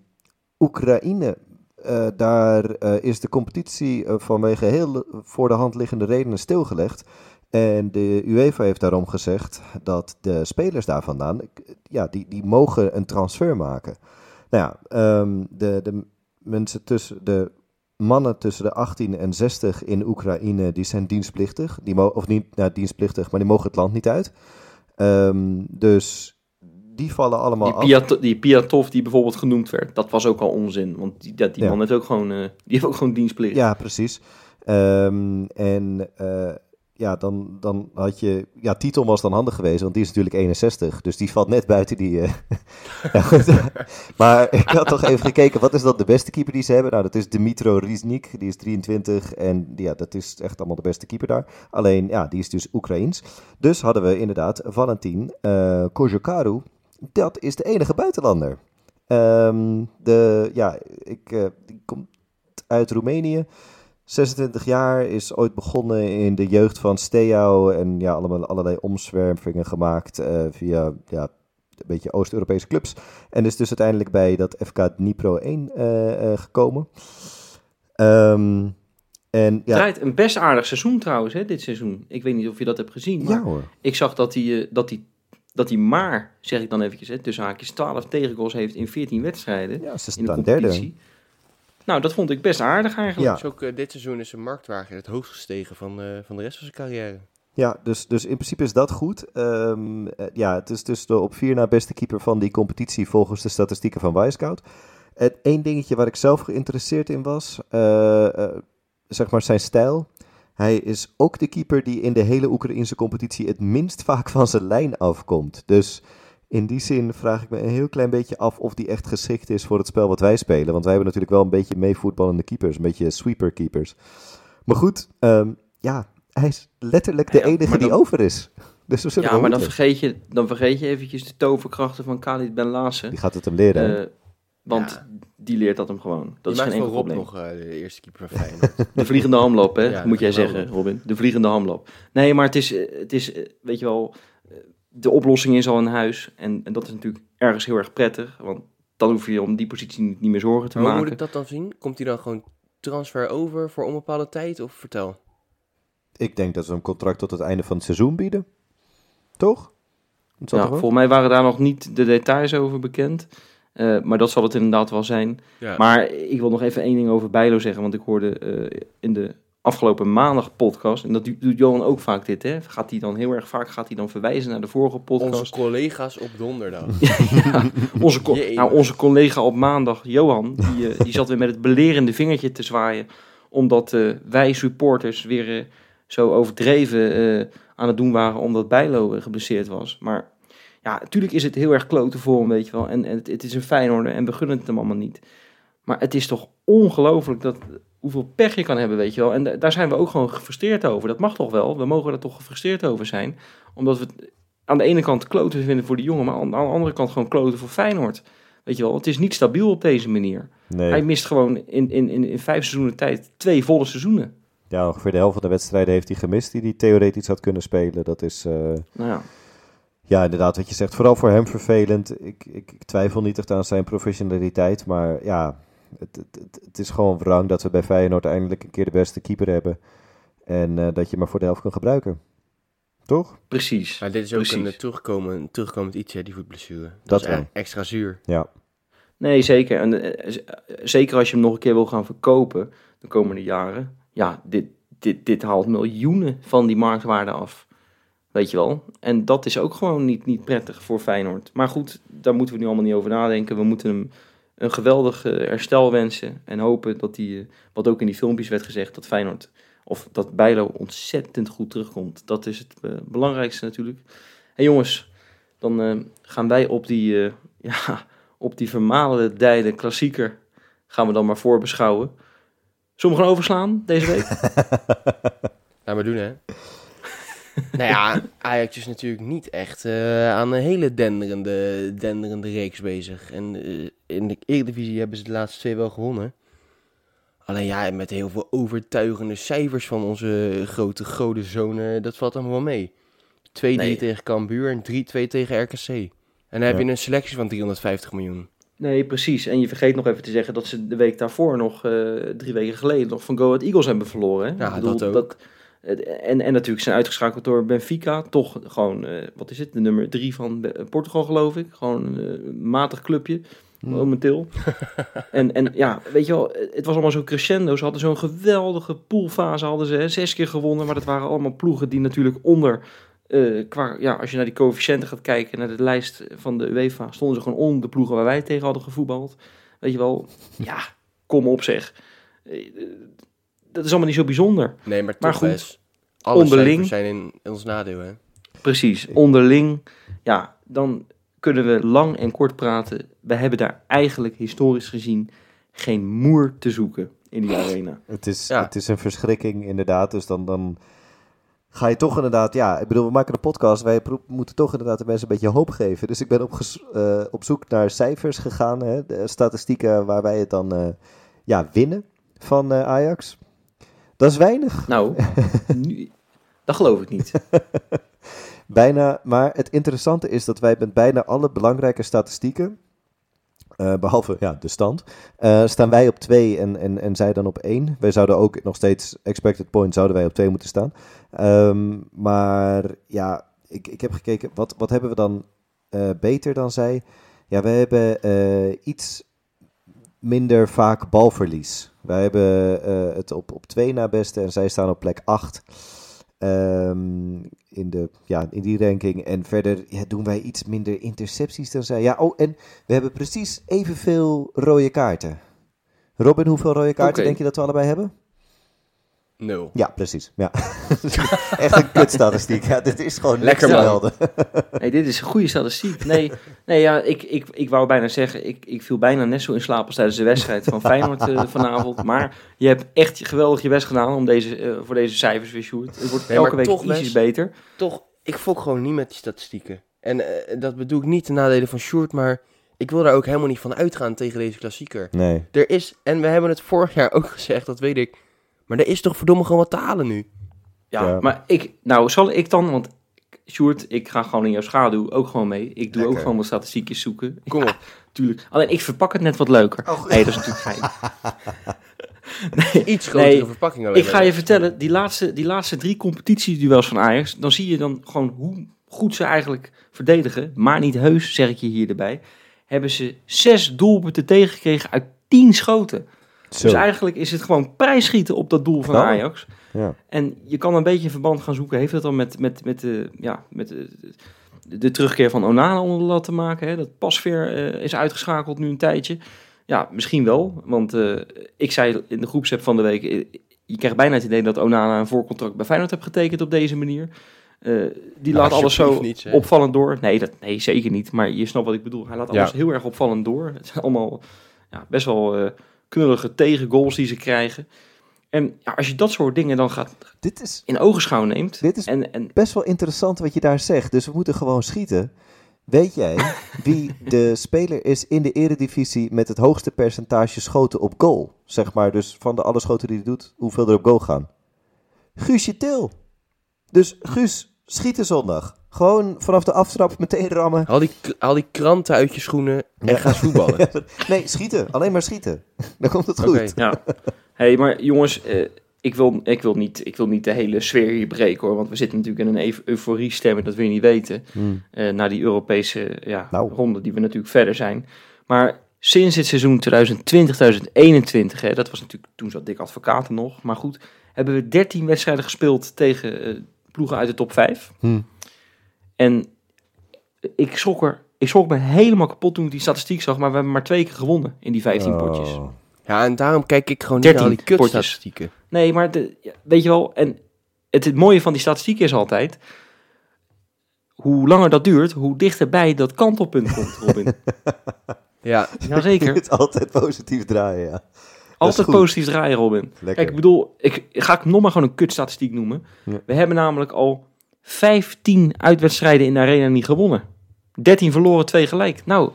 Oekraïne, uh, daar is de competitie vanwege heel voor de hand liggende redenen stilgelegd. En de UEFA heeft daarom gezegd dat de spelers daar vandaan, ja, die, die mogen een transfer maken. Nou ja, um, de, de mensen tussen de mannen tussen de 18 en 60 in Oekraïne, die zijn dienstplichtig. Die of niet nou, dienstplichtig, maar die mogen het land niet uit. Um, dus die vallen allemaal die Piat af. Die Piatov die bijvoorbeeld genoemd werd, dat was ook al onzin. Want die, dat, die ja. man heeft ook gewoon, uh, die heeft ook gewoon dienstplicht. Ja, precies. Um, en uh, ja, dan, dan had je... Ja, Titon was dan handig geweest, want die is natuurlijk 61. Dus die valt net buiten die... Ja, maar ik had toch even gekeken, wat is dan de beste keeper die ze hebben? Nou, dat is Dimitro Riznik, die is 23. En ja, dat is echt allemaal de beste keeper daar. Alleen, ja, die is dus Oekraïens. Dus hadden we inderdaad Valentin uh, dat is de enige buitenlander. Um, de, ja, ik, uh, die komt uit Roemenië. 26 jaar, is ooit begonnen in de jeugd van Steaua. En ja, allemaal, allerlei omzwervingen gemaakt uh, via ja, een beetje Oost-Europese clubs. En is dus uiteindelijk bij dat FK Dnipro 1 uh, uh, gekomen. Um, en, ja. Draait een best aardig seizoen trouwens, hè, dit seizoen. Ik weet niet of je dat hebt gezien. Maar ja, hoor. Ik zag dat hij, dat hij dat hij maar, zeg ik dan eventjes, hè, tussen haakjes 12 tegengoals heeft in 14 wedstrijden ja, ze in de competitie. Derde. Nou, dat vond ik best aardig eigenlijk. Ja. Dus ook uh, dit seizoen is zijn marktwaarde het hoogst gestegen van, uh, van de rest van zijn carrière. Ja, dus, dus in principe is dat goed. Um, uh, ja, het is dus de op vier na beste keeper van die competitie volgens de statistieken van Wisecout. Het één dingetje waar ik zelf geïnteresseerd in was, zeg maar zijn stijl. Hij is ook de keeper die in de hele Oekraïnse competitie het minst vaak van zijn lijn afkomt. Dus in die zin vraag ik me een heel klein beetje af of die echt geschikt is voor het spel wat wij spelen. Want wij hebben natuurlijk wel een beetje meevoetballende keepers, een beetje sweeper keepers. Maar goed, um, ja, hij is letterlijk de ja, enige dan, die over is. Dus we ja, maar dan vergeet, je, dan vergeet je eventjes de toverkrachten van Khalid Ben Lassen. Die gaat het hem leren. Uh, want ja. die leert dat hem gewoon. Dat is geen enkel Rob probleem. nog uh, de eerste keeper van Feyenoord. de vliegende hamlap, hè, ja, moet jij zeggen. Robin. De vliegende hamlap. Nee, maar het is, het is, weet je wel, de oplossing is al in huis. En, en dat is natuurlijk ergens heel erg prettig. Want dan hoef je om die positie niet, niet meer zorgen te maar maken. Hoe moet ik dat dan zien? Komt hij dan gewoon transfer over voor onbepaalde tijd? Of vertel. Ik denk dat ze een contract tot het einde van het seizoen bieden. Toch? Ja, volgens mij waren daar nog niet de details over bekend. Uh, maar dat zal het inderdaad wel zijn. Ja. Maar ik wil nog even één ding over Bijlo zeggen. Want ik hoorde uh, in de afgelopen maandag podcast. En dat doet Johan ook vaak dit, hè? Gaat hij dan heel erg vaak gaat hij dan verwijzen naar de vorige podcast. Onze collega's op donderdag. ja, onze, co- nou, onze collega op maandag, Johan, die, eh, die zat weer met het belerende vingertje te zwaaien. Omdat eh, wij supporters weer eh, zo overdreven aan het doen waren omdat Bijlo geblesseerd was. Maar ja, natuurlijk is het heel erg kloten voor hem, weet je wel. En, en het, het is een Feyenoorder en we gunnen het hem allemaal niet. Maar het is toch ongelooflijk dat, hoeveel pech je kan hebben, weet je wel. En da- daar zijn we ook gewoon gefrustreerd over. Dat mag toch wel? We mogen er toch gefrustreerd over zijn. Omdat we het aan de ene kant kloten vinden voor de jongen, maar aan de andere kant gewoon kloten voor Feyenoord. Weet je wel, het is niet stabiel op deze manier. Nee. Hij mist gewoon in, in, in, in vijf seizoenen tijd twee volle seizoenen. Ja, ongeveer de helft van de wedstrijden heeft hij gemist die hij theoretisch had kunnen spelen. Dat is, eh, Nou ja, ja, inderdaad wat je zegt. Vooral voor hem vervelend. Ik, ik, ik twijfel niet echt aan zijn professionaliteit. Maar ja, het, het, het, is gewoon wrang dat we bij Feyenoord eindelijk een keer de beste keeper hebben. En eh, dat je maar voor de helft kan gebruiken. Toch? precies. Maar dit is ook een Precies. eh, terugkomen, terugkomend iets, hè, die voetblessure. Dat, Dat is e- extra zuur. Ja. Nee, zeker. En eh, zeker als je hem nog een keer wil gaan verkopen de komende jaren. Ja, dit, dit, dit haalt miljoenen van die marktwaarde af. Weet je wel? En dat is ook gewoon niet, niet prettig voor Feyenoord. Maar goed, daar moeten we nu allemaal niet over nadenken. We moeten hem een geweldig eh, herstel wensen. En hopen dat hij, eh, wat ook in die filmpjes werd gezegd, dat Feyenoord, of dat Bijlo ontzettend goed terugkomt. Dat is het eh, belangrijkste natuurlijk. En jongens, dan eh, gaan wij op die, eh, ja, op die vermalendijde klassieker, gaan we dan maar voorbeschouwen. Zullen we gaan overslaan deze week? Laat maar doen, hè. Nou ja, Ajax is natuurlijk niet echt eh, aan een hele denderende, denderende reeks bezig. En eh, in de Eredivisie hebben ze de laatste twee wel gewonnen. Alleen ja, met heel veel overtuigende cijfers van onze grote godenzonen, dat valt allemaal wel mee. 2-3 Nee. tegen Cambuur en 3-2 tegen RKC. En dan heb je een selectie van 350 miljoen. Nee, precies. En je vergeet nog even te zeggen dat ze de week daarvoor nog, eh, drie weken geleden, nog van Go Ahead Eagles hebben verloren. Hè? Ja, dat ook. het- en, en natuurlijk zijn uitgeschakeld door Benfica. Toch gewoon, eh, wat is het, de nummer drie van Be- Portugal geloof ik. Gewoon een eh, matig clubje, momenteel. en, en ja, weet je wel, het was allemaal zo crescendo. Ze hadden zo'n geweldige poolfase, hadden ze hè, zes keer gewonnen. Maar dat waren allemaal ploegen die natuurlijk onder... eh, qua, ja, als je naar die coëfficiënten gaat kijken, naar de lijst van de UEFA, stonden ze gewoon onder de ploegen waar wij tegen hadden gevoetbald. Weet je wel, ja, kom op zeg. Eh, eh, Dat is allemaal niet zo bijzonder. Nee, maar toch Maar goed, alle onderling- cijfers zijn in, in ons nadeel, hè. Precies, onderling. Ja, dan kunnen we lang en kort praten. We hebben daar eigenlijk historisch gezien geen moer te zoeken in die arena. Het is, Ja. het is een verschrikking, inderdaad. Dus dan, dan ga je toch inderdaad... Ja, ik bedoel, we maken een podcast. Wij moeten toch inderdaad de mensen een beetje hoop geven. Dus ik ben op, eh, op zoek naar cijfers gegaan. Hè, de statistieken waar wij het dan eh, ja, winnen van eh, Ajax. Dat is weinig. Nou, nu, dat geloof ik niet. Bijna, maar het interessante is dat wij met bijna alle belangrijke statistieken, eh, behalve ja, de stand, eh, staan wij op 2 en, en, en zij dan op 1. Wij zouden ook nog steeds expected point zouden wij op 2 moeten staan. Ehm, maar ja, ik, ik heb gekeken, wat, wat hebben we dan eh, beter dan zij? Ja, we hebben iets minder vaak balverlies. Wij hebben eh, het op, op 2 na beste en zij staan op plek 8. Ehm, in, de, ja, in die ranking. En verder ja, doen wij iets minder intercepties dan zij. Ja, oh, en we hebben precies evenveel rode kaarten. Robin, hoeveel rode kaarten denk je dat we allebei hebben? Nul. Ja, precies. Ja. Echt een kutstatistiek. Ja, dit is gewoon Lekker, niks te man. melden. Nee, dit is een goede statistiek. Nee, nee ja, ik, ik, ik wou bijna zeggen, ik, ik viel bijna net zo in slaap als tijdens de wedstrijd van Feyenoord eh, vanavond. Maar je hebt echt geweldig je best gedaan om deze, eh, voor deze cijfers weer, Sjoerd. Het wordt Nee, elke week toch, ietsjes Wes, beter. toch, ik fok gewoon niet met die statistieken. En eh, dat bedoel ik niet ten nadele van Sjoerd, maar ik wil daar ook helemaal niet van uitgaan tegen deze klassieker. Nee. Er is, en we hebben het vorig jaar ook gezegd, dat weet ik, maar er is toch verdomme gewoon wat te halen nu. Ja, Ja. maar ik, nou zal ik dan, want Sjoerd, ik ga gewoon in jouw schaduw ook gewoon mee. Ik doe ook gewoon wat statistiekjes zoeken. Kom Ja, op. tuurlijk. Alleen ik verpak het net wat leuker. Oh, nee, dat is natuurlijk fijn. nee, Iets grotere Nee, verpakking alleen ik ga je vertellen, die laatste, die laatste drie competitieduels van Ajax, dan zie je dan gewoon hoe goed ze eigenlijk verdedigen. Maar niet heus, zeg ik je hier erbij. Hebben ze zes doelpunten tegengekregen uit tien schoten. Zo. Dus eigenlijk is het gewoon prijsschieten op dat doel van Knallen. Ajax. Ja. En je kan een beetje een verband gaan zoeken. Heeft het dan met, met, met, de, ja, met de, de, de terugkeer van Onana onder de lat te maken? Hè? Dat Pasveer eh, is uitgeschakeld nu een tijdje. Ja, misschien wel. Want eh, ik zei in de groepsapp van de week... eh, je krijgt bijna het idee dat Onana een voorcontract bij Feyenoord heeft getekend op deze manier. Eh, die Nou, laat alles zo niet, opvallend door. Nee, dat, nee, zeker niet. Maar je snapt wat ik bedoel. Hij laat Ja. alles heel erg opvallend door. Het zijn allemaal ja, best wel eh, knullige tegengoals die ze krijgen. En ja, als je dat soort dingen dan gaat Dit is in ogenschouw neemt. Dit is- en, en best wel interessant wat je daar zegt. Dus we moeten gewoon schieten. Weet jij wie de speler is in de eredivisie met het hoogste percentage schoten op goal? Zeg maar, dus van de alle schoten die hij doet, hoeveel er op goal gaan? Guusje Til. Dus Guus, schieten zondag. Gewoon vanaf de aftrap meteen rammen. Haal die, haal die kranten uit je schoenen en Ja. ga voetballen. Nee, schieten. Alleen maar schieten. Dan komt het goed. Oké. ja. hey, maar jongens, eh, ik, wil, ik, wil niet, ik wil niet de hele sfeer hier breken hoor. Want we zitten natuurlijk in een eu- euforie stemmen, dat wil je niet weten. Hmm. eh na die Europese ja, Nou. ronde die we natuurlijk verder zijn. Maar sinds het seizoen 2020, 2021, hè, dat was natuurlijk, toen zat Dick Advocaten nog. Maar goed, hebben we 13 wedstrijden gespeeld tegen eh, ploegen uit de top 5. Hmm. En ik schrok, er, ik schrok me helemaal kapot toen ik die statistiek zag. Maar we hebben maar twee keer gewonnen in die 15 potjes. Ja, en daarom kijk ik gewoon niet naar 13 al die kutstatistieken. Nee, maar de, weet je wel, en het, het mooie van die statistiek is altijd, hoe langer dat duurt, hoe dichterbij dat kantelpunt komt, Robin. Ja, Jazeker, Het altijd positief draaien, ja. altijd positief draaien, Robin. Lekker. Kijk, ik bedoel, ik, ga ik nog maar gewoon een kutstatistiek noemen. Ja. We hebben namelijk al 15 uitwedstrijden in de arena niet gewonnen. 13 verloren, 2 gelijk. Nou,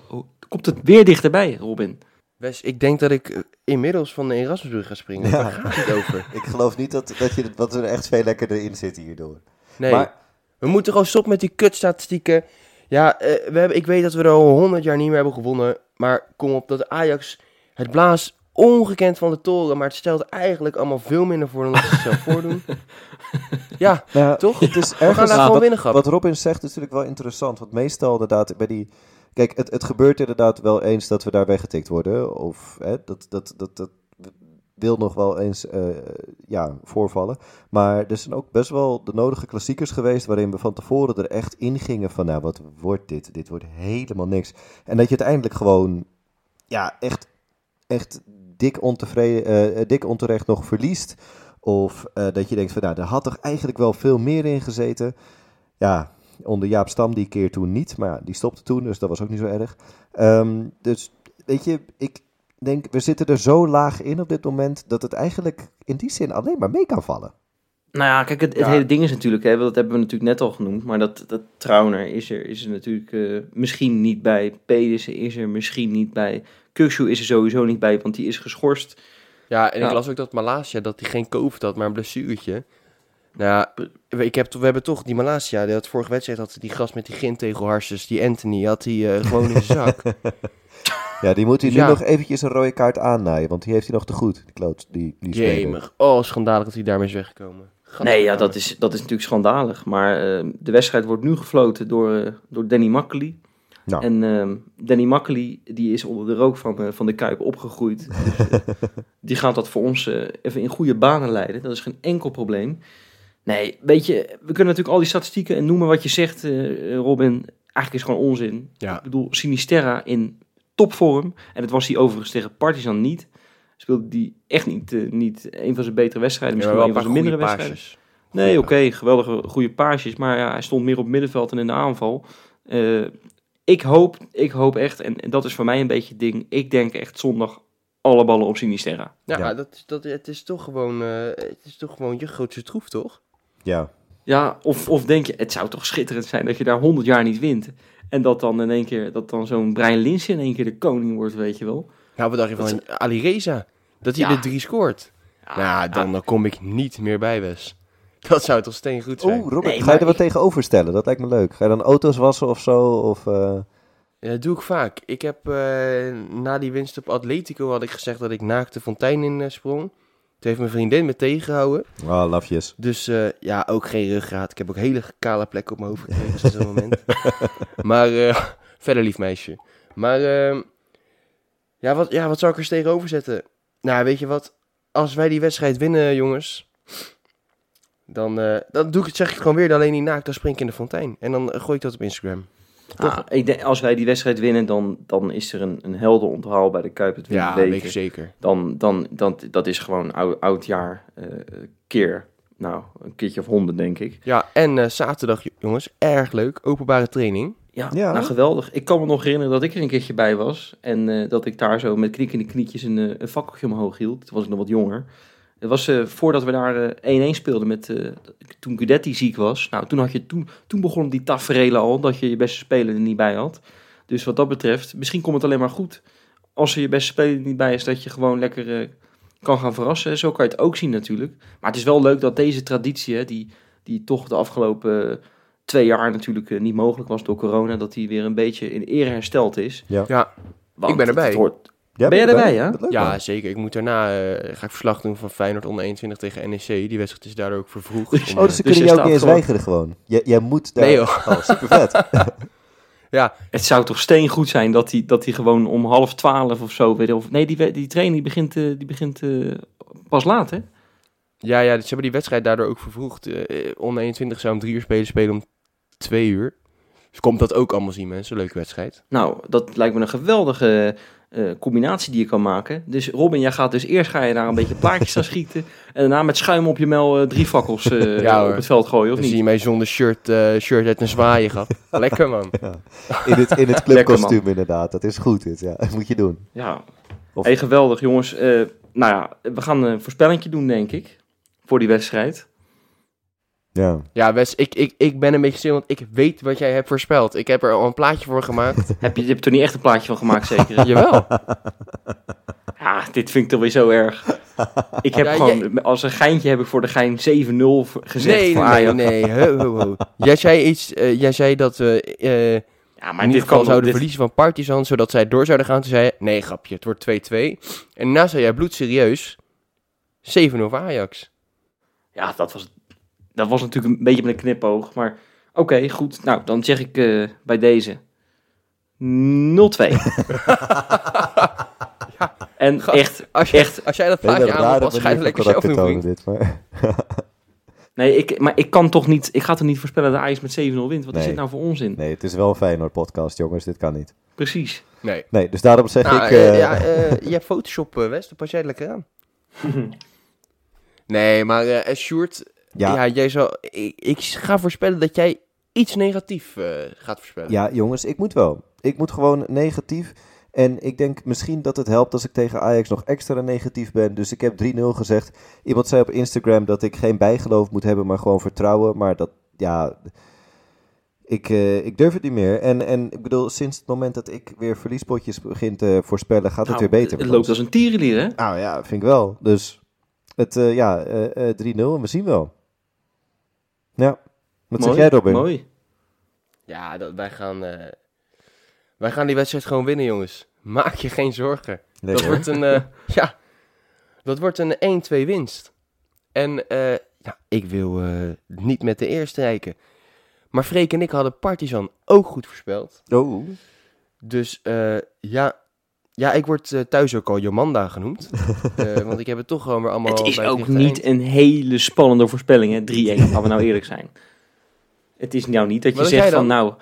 komt het weer dichterbij, Robin. Wes, ik denk dat ik eh, inmiddels van de Erasmusbrug ga springen. Ja. Daar gaat het over. Ik geloof niet dat, dat, je, dat er echt veel lekkerder in zit hierdoor. Nee, Maar we moeten gewoon stoppen met die kutstatistieken. Ja, eh, we hebben, ik weet dat we er al 100 jaar niet meer hebben gewonnen. Maar kom op, dat Ajax, het blaast ongekend van de toren. Maar het stelt eigenlijk allemaal veel minder voor dan dat ze zelf voordoen. Ja, Nou ja, toch? Het is We gaan ergens daar gewoon wat, winnen, grap. wat Robin zegt is natuurlijk wel interessant. Want meestal inderdaad bij die... Kijk, het, het gebeurt inderdaad wel eens dat we daar weggetikt worden. Of hè, dat, dat, dat, dat wil nog wel eens eh, ja, voorvallen. Maar er zijn ook best wel de nodige klassiekers geweest... waarin we van tevoren er echt in gingen van... nou, wat wordt dit? Dit wordt helemaal niks. En dat je uiteindelijk gewoon... ja, echt, echt dik, ontevreden, eh, dik onterecht nog verliest... Of eh, dat je denkt van, nou, er had toch eigenlijk wel veel meer in gezeten. Ja, onder Jaap Stam die keer toen niet, maar ja, die stopte toen, dus dat was ook niet zo erg. Ehm, dus, weet je, ik denk, we zitten er zo laag in op dit moment, dat het eigenlijk in die zin alleen maar mee kan vallen. Nou ja, kijk, het, het Ja. hele ding is natuurlijk, hè, dat hebben we natuurlijk net al genoemd, maar dat, dat Trauner is er, is er natuurlijk eh, misschien niet bij. Pedersen is er misschien niet bij. Kukshoe is er sowieso niet bij, want die is geschorst. Ja, en ik las ook dat Malasia, dat hij geen COVID had, maar een blessuretje. Nou ja, we- ik heb, we hebben toch die Malasia, die had vorige wedstrijd had die gast met die gintegelharsjes, die Anthony, had hij eh, gewoon in zijn zak. Ja, die moet hij nu ja. nog eventjes een rode kaart aannaaien, want die heeft hij nog te goed, die kloot, die, die speler. Jemig. Oh, schandalig dat hij daarmee is weggekomen. Nee, ja, dat is, dat is natuurlijk schandalig. Maar eh, de wedstrijd wordt nu gefloten door, eh, door Danny Makkely. Nou. En ehm, Danny Makkely, die is onder de rook van, eh, van de Kuip opgegroeid. Dus, die gaat dat voor ons eh, even in goede banen leiden. Dat is geen enkel probleem. Nee, weet je, we kunnen natuurlijk al die statistieken en noemen wat je zegt, eh, Robin. Eigenlijk is het gewoon onzin. Ja. Ik bedoel, Sinisterra in topvorm. En dat was hij overigens tegen Partizan niet. Speelde die echt niet, niet een van zijn betere wedstrijden. Misschien wel een van paar zijn mindere wedstrijden. paasjes. Nee, oké, geweldige goede paasjes. Maar ja, hij stond meer op het middenveld en in de aanval. Eh, ik, hoop, ik hoop echt, en, en dat is voor mij een beetje het ding. Ik denk echt zondag alle ballen op Sinisterra. Ja, Ja. Dat, is- dat, het is toch gewoon, eh, het is toch gewoon je grootste troef, toch? Ja, Ja, of, of denk je, het zou toch schitterend zijn dat je daar 100 jaar niet wint. En dat dan in één keer, dat dan zo'n Brian Linsen in één keer de koning wordt, weet je wel. Nou, wat dacht je Dat van Ali Reza? Dat hij Ja. de drie scoort. Ja, nou, dan, dan kom ik niet meer bij, Wes. Dat zou toch steen goed zijn. Oeh, Robert, Nee, ga je er wat ik- tegenover stellen? Dat lijkt me leuk. Ga je dan auto's wassen of zo? Of, eh, Ja, dat doe ik vaak. Ik heb eh, na die winst op Atletico had ik gezegd dat ik naakt de fontein in eh, sprong. Toen heeft mijn vriendin me tegengehouden. Oh, lafjes. Dus eh, ja, ook geen ruggraat. Ik heb ook hele kale plekken op mijn hoofd gekregen sinds dat moment. maar eh, verder lief meisje. Maar ehm, ja, wat, ja, wat zou ik er eens tegenover zetten? Nou, weet je wat? Als wij die wedstrijd winnen, jongens. Dan, eh, dan doe ik het, zeg ik het gewoon weer. Alleen niet naakt, dan spring ik in de fontein. En dan eh, gooi ik dat op Instagram. Ah, ik denk, als wij die wedstrijd winnen, dan, dan is er een, een helder onthaal bij de Kuip het Ja, weet ik zeker. Dan, dan, dan, dat is gewoon oud, oud jaar eh, keer, nou, een keertje of honderd, denk ik. Ja, en eh, zaterdag, jongens, erg leuk. Openbare training. Ja, Ja. nou geweldig. Ik kan me nog herinneren dat ik er een keertje bij was. En eh, dat ik daar zo met knikkende knietjes een, een fakkeltje omhoog hield. Toen was ik nog wat jonger. Het was eh, voordat we daar eh, 1-1 speelden met, eh, toen Gudetti ziek was. Nou, toen, had je, toen, toen begon die taferelen al dat je je beste speler er niet bij had. Dus wat dat betreft, misschien komt het alleen maar goed. Als er je beste speler er niet bij is, dat je gewoon lekker eh, kan gaan verrassen. Zo kan je het ook zien natuurlijk. Maar het is wel leuk dat deze traditie, hè, die, die toch de afgelopen... eh, twee jaar natuurlijk eh, niet mogelijk was door corona, dat die weer een beetje in ere hersteld is. Ja. Ja, Ik ben erbij. het hoort- Ja, Ben jij je erbij, ja? Leuk, ja man. zeker. Ik moet daarna eh, ga ik verslag doen van Feyenoord onder 21 tegen NEC. Die wedstrijd is daardoor ook vervroegd. Dus- Oh, eh, dus ze Dus kunnen je jou ook niet eens gewoon- weigeren gewoon. Jij, jij moet daar... Nee, joh. Oh, super vet. ja, Het zou toch steengoed zijn dat hij dat die gewoon om half twaalf of zo... Weet of, nee, die, die training die begint, eh, die begint eh, pas laat, hè? ja, ja, ze hebben die wedstrijd daardoor ook vervroegd. Eh, onder 21 zou om drie uur spelen, spelen om twee uur. Dus komt dat ook allemaal zien, mensen. Leuke wedstrijd. Nou, dat lijkt me een geweldige eh, combinatie die je kan maken. Dus Robin, jij gaat dus eerst ga je daar een beetje plaatjes aan schieten... en daarna met schuim op je mel eh, drie fakkels eh, Ja, op het veld gooien, of Dan zie niet? je mij zonder shirt, eh, shirt uit een zwaaien gehad. Lekker, man. In het, in het clubkostuum inderdaad. Dat is goed dit, ja. Dat moet je doen. Ja, Of- hey, geweldig jongens. Eh, nou ja, we gaan een voorspellingje doen, denk ik, voor die wedstrijd. Ja. Ja, Wes, ik, ik, ik ben een beetje stil, want ik weet wat jij hebt voorspeld. Ik heb er al een plaatje voor gemaakt. Heb je, je hebt er niet echt een plaatje van gemaakt, zeker? Jawel. Ja, dit vind ik toch weer zo erg. Ik heb Ja, gewoon, als een geintje heb ik voor de gein 7-0 gezegd Nee, voor nee, Ajax. nee. Ho, ho, ho. Jij zei iets, eh, jij zei dat we eh, Ja, maar in ieder dit geval kan zouden dit, verliezen van Partizan, zodat zij door zouden gaan. Toen zei je, nee grapje, het wordt 2-2. En daarna zei jij bloedserieus, 7-0 voor Ajax. Ja, dat was, dat was natuurlijk een beetje met een knipoog. Maar oké, goed. Nou, dan zeg ik eh, bij deze 0-2. En Gast, echt, Als, je, echt, als jij dat rare aanhaalt, dan ga je lekker zelf doen, dit, maar... nee, ik, maar ik kan toch niet, ik ga toch niet voorspellen dat Ajax met 7-0 wint. Wat is dit nou voor onzin? Nee, het is wel een Feyenoord podcast, jongens. Dit kan niet. Precies. Nee. Nee, dus daarom zeg Nou, ik... eh, eh, ja, eh, je hebt Photoshop, West, dan pas jij het lekker aan. nee, maar Sjoerd, ja. ja, jij zou, ik, ik ga voorspellen dat jij iets negatief eh, gaat voorspellen. Ja, jongens, ik moet wel. Ik moet gewoon negatief. En ik denk misschien dat het helpt als ik tegen Ajax nog extra negatief ben. Dus ik heb 3-0 gezegd. Iemand zei op Instagram dat ik geen bijgeloof moet hebben, maar gewoon vertrouwen. Maar dat, ja, ik, eh, ik durf het niet meer. En, en ik bedoel, sinds het moment dat ik weer verliespotjes begin te voorspellen, gaat het Nou, weer beter. Het loopt als een tierenlier, hè? Nou ja, vind ik wel. Dus het, eh, ja, eh, 3-0 en we zien wel. Ja, wat zeg Mooi, jij Robin? Mooi. Ja, dat, wij, gaan, eh, wij gaan die wedstrijd gewoon winnen, jongens. Maak je geen zorgen. Nee, dat wordt een, eh, ja, dat wordt een 1-2 winst. En eh, ja, ik wil niet met de eerste rijken. Maar Freek en ik hadden Partizan ook goed voorspeld. Oh, Dus ja, ja, ik word eh, thuis ook al Jomanda genoemd. Eh, want ik heb het toch gewoon weer allemaal Het is ook niet een hele spannende voorspelling, hè? 3-1, laten we nou eerlijk zijn. Het is nou niet dat je zegt van, nou...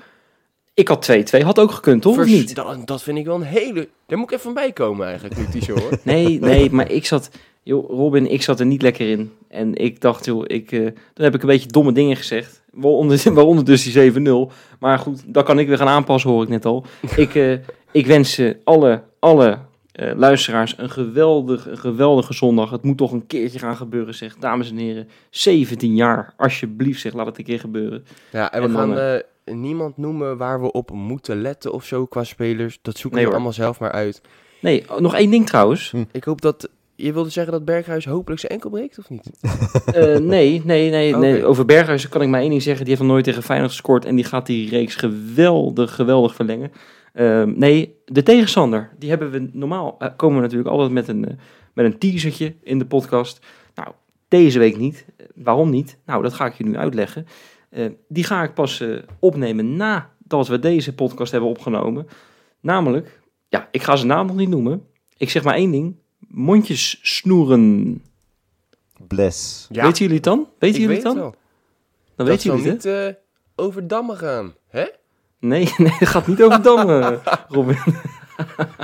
Ik had 2-2, had ook gekund, toch? Of Vers- niet? Dat, dat vind ik wel een hele... Daar moet ik even bij komen eigenlijk, nu hoor. Nee, nee, maar ik zat... Joh, Robin, ik zat er niet lekker in. En ik dacht, joh, ik, eh, dan heb ik een beetje domme dingen gezegd. Waaronder, waaronder dus die 7-0. Maar goed, dat kan ik weer gaan aanpassen, hoor ik net al. Ik, eh, ik wens eh, alle, alle eh, luisteraars een, geweldig, een geweldige zondag. Het moet toch een keertje gaan gebeuren, zeg. Dames en heren, 17 jaar. Alsjeblieft, zeg, laat het een keer gebeuren. Ja, en we En dan, gaan eh, niemand noemen waar we op moeten letten of zo qua spelers. Dat zoeken Nee, we hoor. allemaal zelf maar uit. Nee, oh, nog één ding trouwens. Ik hoop dat... Je wilde zeggen dat Berghuis hopelijk zijn enkel breekt, of niet? Nee, nee, nee, nee. Over Berghuis kan ik maar één ding zeggen. Die heeft nog nooit tegen Feyenoord gescoord. En die gaat die reeks geweldig, geweldig verlengen. Ehm, nee, de tegenstander. Die hebben we normaal... eh, komen we natuurlijk altijd met een, eh, met een teasertje in de podcast. Nou, deze week niet. Eh, waarom niet? Nou, dat ga ik je nu uitleggen. Die ga ik pas opnemen nadat we deze podcast hebben opgenomen. Namelijk... Ja, ik ga zijn naam nog niet noemen. Ik zeg maar één ding. mondjes snoeren. Bless. Ja, Weten jullie het dan? Weten ik jullie weet het dan? wel. Dan Dat weten jullie het, niet eh, over dammen gaan, hè? Nee, nee, het gaat niet over dammen, Robin.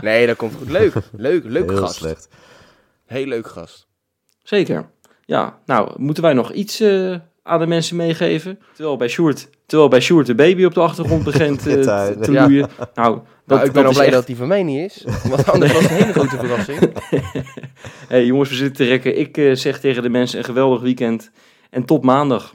Nee, dat komt goed. Leuk, leuk, leuk Heel gast. slecht. Heel leuk gast. Zeker. Ja, nou, moeten wij nog iets eh, aan de mensen meegeven? Terwijl bij Sjoerd, terwijl bij Sjoerd de baby op de achtergrond begint eh, Te Ja. loeien. Nou, dat, Nou, ik ben dat al blij echt- dat die van mij niet is. Want anders was het een hele grote verrassing. hey, jongens, we zitten te rekken. Ik eh, zeg tegen de mensen een geweldig weekend. En tot maandag.